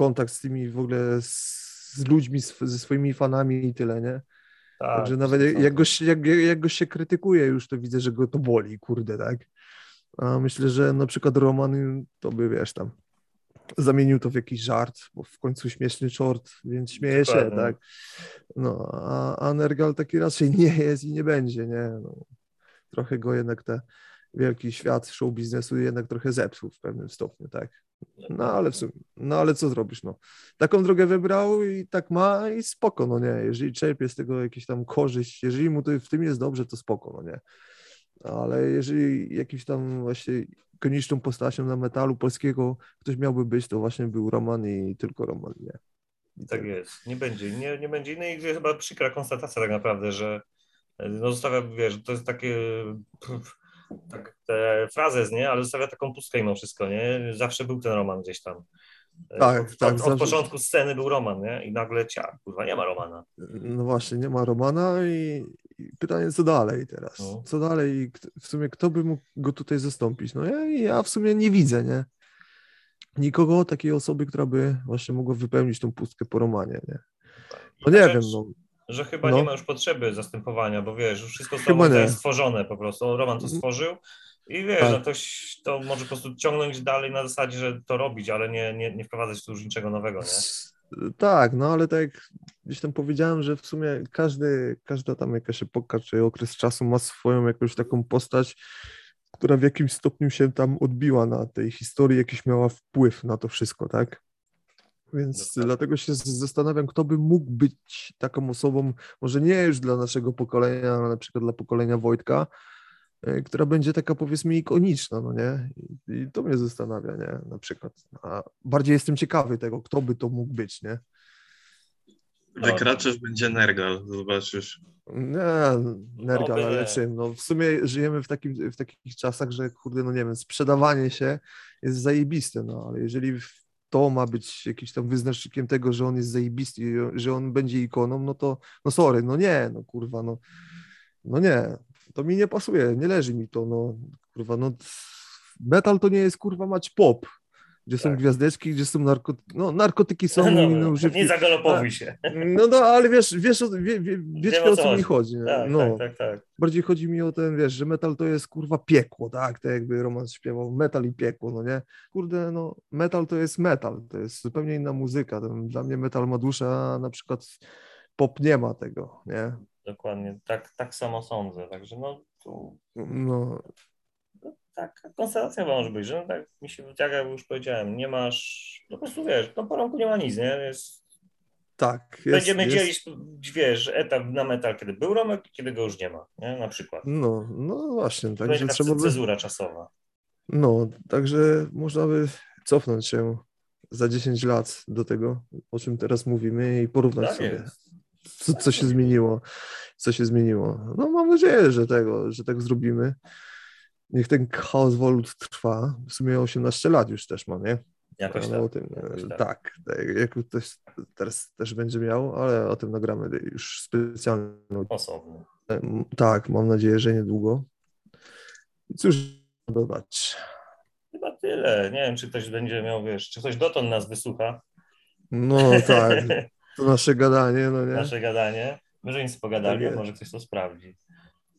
kontakt z tymi w ogóle z, z ludźmi, sw- ze swoimi fanami i tyle, nie? Tak, Także nawet jak, jak, go, się- jak, jak go się krytykuje już, to widzę, że go to boli, kurde, tak? A myślę, że na przykład Roman to by, wiesz, tam zamienił to w jakiś żart, bo w końcu śmieszny czort, więc śmieje się, Dokładnie. tak? No, a, a Nergal taki raczej nie jest i nie będzie, nie? No, trochę go jednak ten wielki świat show biznesu jednak trochę zepsuł w pewnym stopniu, tak? No ale, w sumie, no ale co zrobisz, no. Taką drogę wybrał i tak ma i spoko, no nie. Jeżeli czerpie z tego jakieś tam korzyść, jeżeli mu to w tym jest dobrze, to spoko, no nie. Ale jeżeli jakiś tam właśnie ikoniczną postacią na metalu polskiego ktoś miałby być, to właśnie był Roman i tylko Roman, nie. I Tak jest. Nie będzie, nie, nie będzie innej. I chyba przykra konstatacja tak naprawdę, że no zostawia, wiesz, to jest takie pff, tak, te frazes, nie? Ale zostawia taką pustkę mimo wszystko, nie? Zawsze był ten Roman gdzieś tam. E, Tak, od, tak, Od, od początku sceny był Roman, nie? I nagle cia, kurwa, nie ma Romana. No właśnie, nie ma Romana i, i pytanie, co dalej teraz? No. Co dalej? W sumie kto by mógł go tutaj zastąpić? No ja, ja w sumie nie widzę, nie? Nikogo, takiej osoby, która by właśnie mogła wypełnić tą pustkę po Romanie, nie? No nie Rzecz, wiem, no. Że chyba No. nie ma już potrzeby zastępowania, bo wiesz, już wszystko Chyba zostało nie. stworzone po prostu. Roman to stworzył i wiesz, Tak. no ktoś to może po prostu ciągnąć dalej na zasadzie, że to robić, ale nie, nie, nie wprowadzać tu już niczego nowego, nie? Tak, no ale tak jak gdzieś tam powiedziałem, że w sumie każdy, każda tam jakaś epoka czy okres czasu ma swoją jakąś taką postać, która w jakimś stopniu się tam odbiła na tej historii, jakiś miała wpływ na to wszystko, tak? Więc Dokładnie. dlatego się zastanawiam, kto by mógł być taką osobą, może nie już dla naszego pokolenia, ale na przykład dla pokolenia Wojtka, y, która będzie taka powiedzmy ikoniczna, no nie? I, I to mnie zastanawia, nie? Na przykład. A bardziej jestem ciekawy tego, kto by to mógł być, nie? Wykraczasz, będzie Nergal, zobaczysz. Nie, nerga, Oby ale czym? No, w sumie żyjemy w, takim, w takich czasach, że kurde, no nie wiem, sprzedawanie się jest zajebiste, no ale jeżeli w- to ma być jakimś tam wyznacznikiem tego, że on jest zajebisty, że on będzie ikoną, no to no sorry, no nie, no kurwa, no, no nie, to mi nie pasuje, nie leży mi to, no kurwa, no metal to nie jest kurwa mać pop, gdzie są Tak. gwiazdeczki, gdzie są narkotyki, no narkotyki są No, no, nie zagalopowuj się. No, no, ale wiesz, wiesz, o- wie, wie, wiecie o co mi chodzi. nie? Tak, no, tak, tak, tak. bardziej chodzi mi o ten, wiesz, że metal to jest kurwa piekło, tak? Tak jakby Roman śpiewał, metal i piekło, no nie? Kurde, no, metal to jest metal, to jest zupełnie inna muzyka. Dla mnie metal ma duszę, a na przykład pop nie ma tego, nie? Dokładnie, tak, tak samo sądzę. Także no, tu No, tak, konstatacja może być, że no, tak mi się, tak jak już powiedziałem, nie masz, no po prostu wiesz, no po rąku nie ma nic, nie? Jest, tak. Jest, będziemy jest, dzielić, wiesz, etap na metal, kiedy był Romek, kiedy go już nie ma, nie? Na przykład. No, no właśnie, Będzie także taka trzeba by... cezura czasowa. No, także można by cofnąć się za 10 lat do tego, o czym teraz mówimy i porównać Tak sobie. co, co się zmieniło, co się zmieniło. No mam nadzieję, że tego, że tak zrobimy. Niech ten chaos Volt trwa. W sumie 18 lat już też ma, nie? Jakoś tak. o tym, jakoś tak. tak, tak, jak ktoś teraz też będzie miał, ale o tym nagramy już specjalny Osobny. em, tak, mam nadzieję, że niedługo. Cóż dodać? Chyba tyle. Nie wiem, czy ktoś będzie miał, wiesz, czy ktoś dotąd nas wysłucha. No tak, to nasze gadanie, no nie? Nasze gadanie. Może nic pogadali, Tak może ktoś to sprawdzi.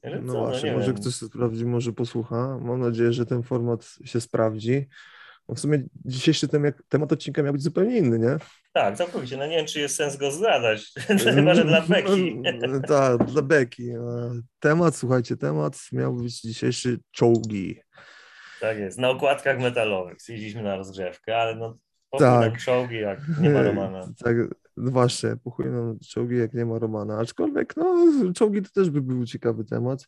No co, właśnie, nie może wiem. ktoś to sprawdzi, może posłucha. Mam nadzieję, że ten format się sprawdzi. Bo w sumie dzisiejszy temat, temat odcinka miał być zupełnie inny, nie? Tak, całkowicie. No nie wiem, czy jest sens go zdradzać. Chyba, że dla Beki. No, tak, dla Beki. E, Temat, słuchajcie, temat miał być dzisiejszy czołgi. Tak jest. Na okładkach metalowych. Zjeździliśmy na rozgrzewkę, ale no Tak. tak. czołgi, jak nie ma Romana. Tak, no właśnie, pochuj nam czołgi, jak nie ma Romana. Aczkolwiek, no, czołgi to też by był ciekawy temat.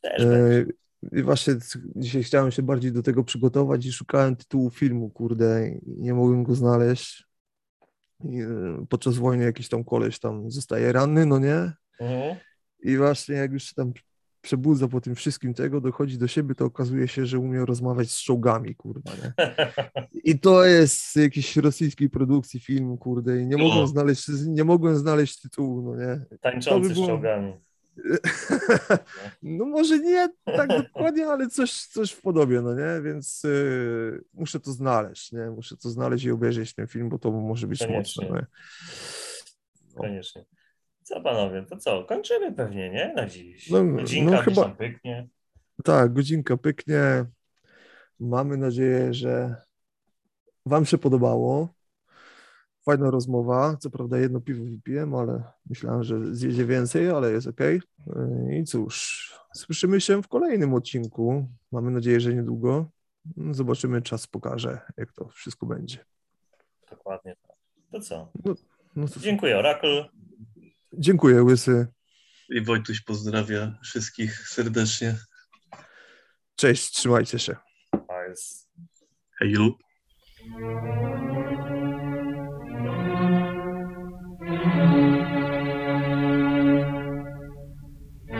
Też. E, I właśnie dzisiaj chciałem się bardziej do tego przygotować i szukałem tytułu filmu, kurde, i nie mogłem go znaleźć. I, e, podczas wojny jakiś tam koleś tam zostaje ranny, no nie? Mhm. I właśnie jak już się tam przebudza po tym wszystkim tego, dochodzi do siebie, to okazuje się, że umie rozmawiać z czołgami, kurde, nie? I to jest z jakiejś rosyjskiej produkcji filmu, kurde, i nie mogłem O. znaleźć, nie mogłem znaleźć tytułu, no nie? Tańczący by z było- czołgami. No może nie tak dokładnie, ale coś, coś w podobie, no nie? Więc y, muszę to znaleźć, nie? Muszę to znaleźć i obejrzeć ten film, bo to może być Koniecznie. mocne. No. Koniecznie. Co panowie, to co? Kończymy pewnie, nie? Na dziś. No, Godzinka no chyba- pyknie. Tak, godzinka pyknie. Mamy nadzieję, że Wam się podobało. Fajna rozmowa. Co prawda jedno piwo wypiłem, ale myślałem, że zjedzie więcej, ale jest ok. I cóż, słyszymy się w kolejnym odcinku. Mamy nadzieję, że niedługo. Zobaczymy, czas pokaże, jak to wszystko będzie. Dokładnie tak. To co? No to Dziękuję, Oracle. Dziękuję, Łysy. I Wojtuś pozdrawia wszystkich serdecznie. Cześć, trzymajcie się. Jest Heju.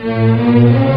Thank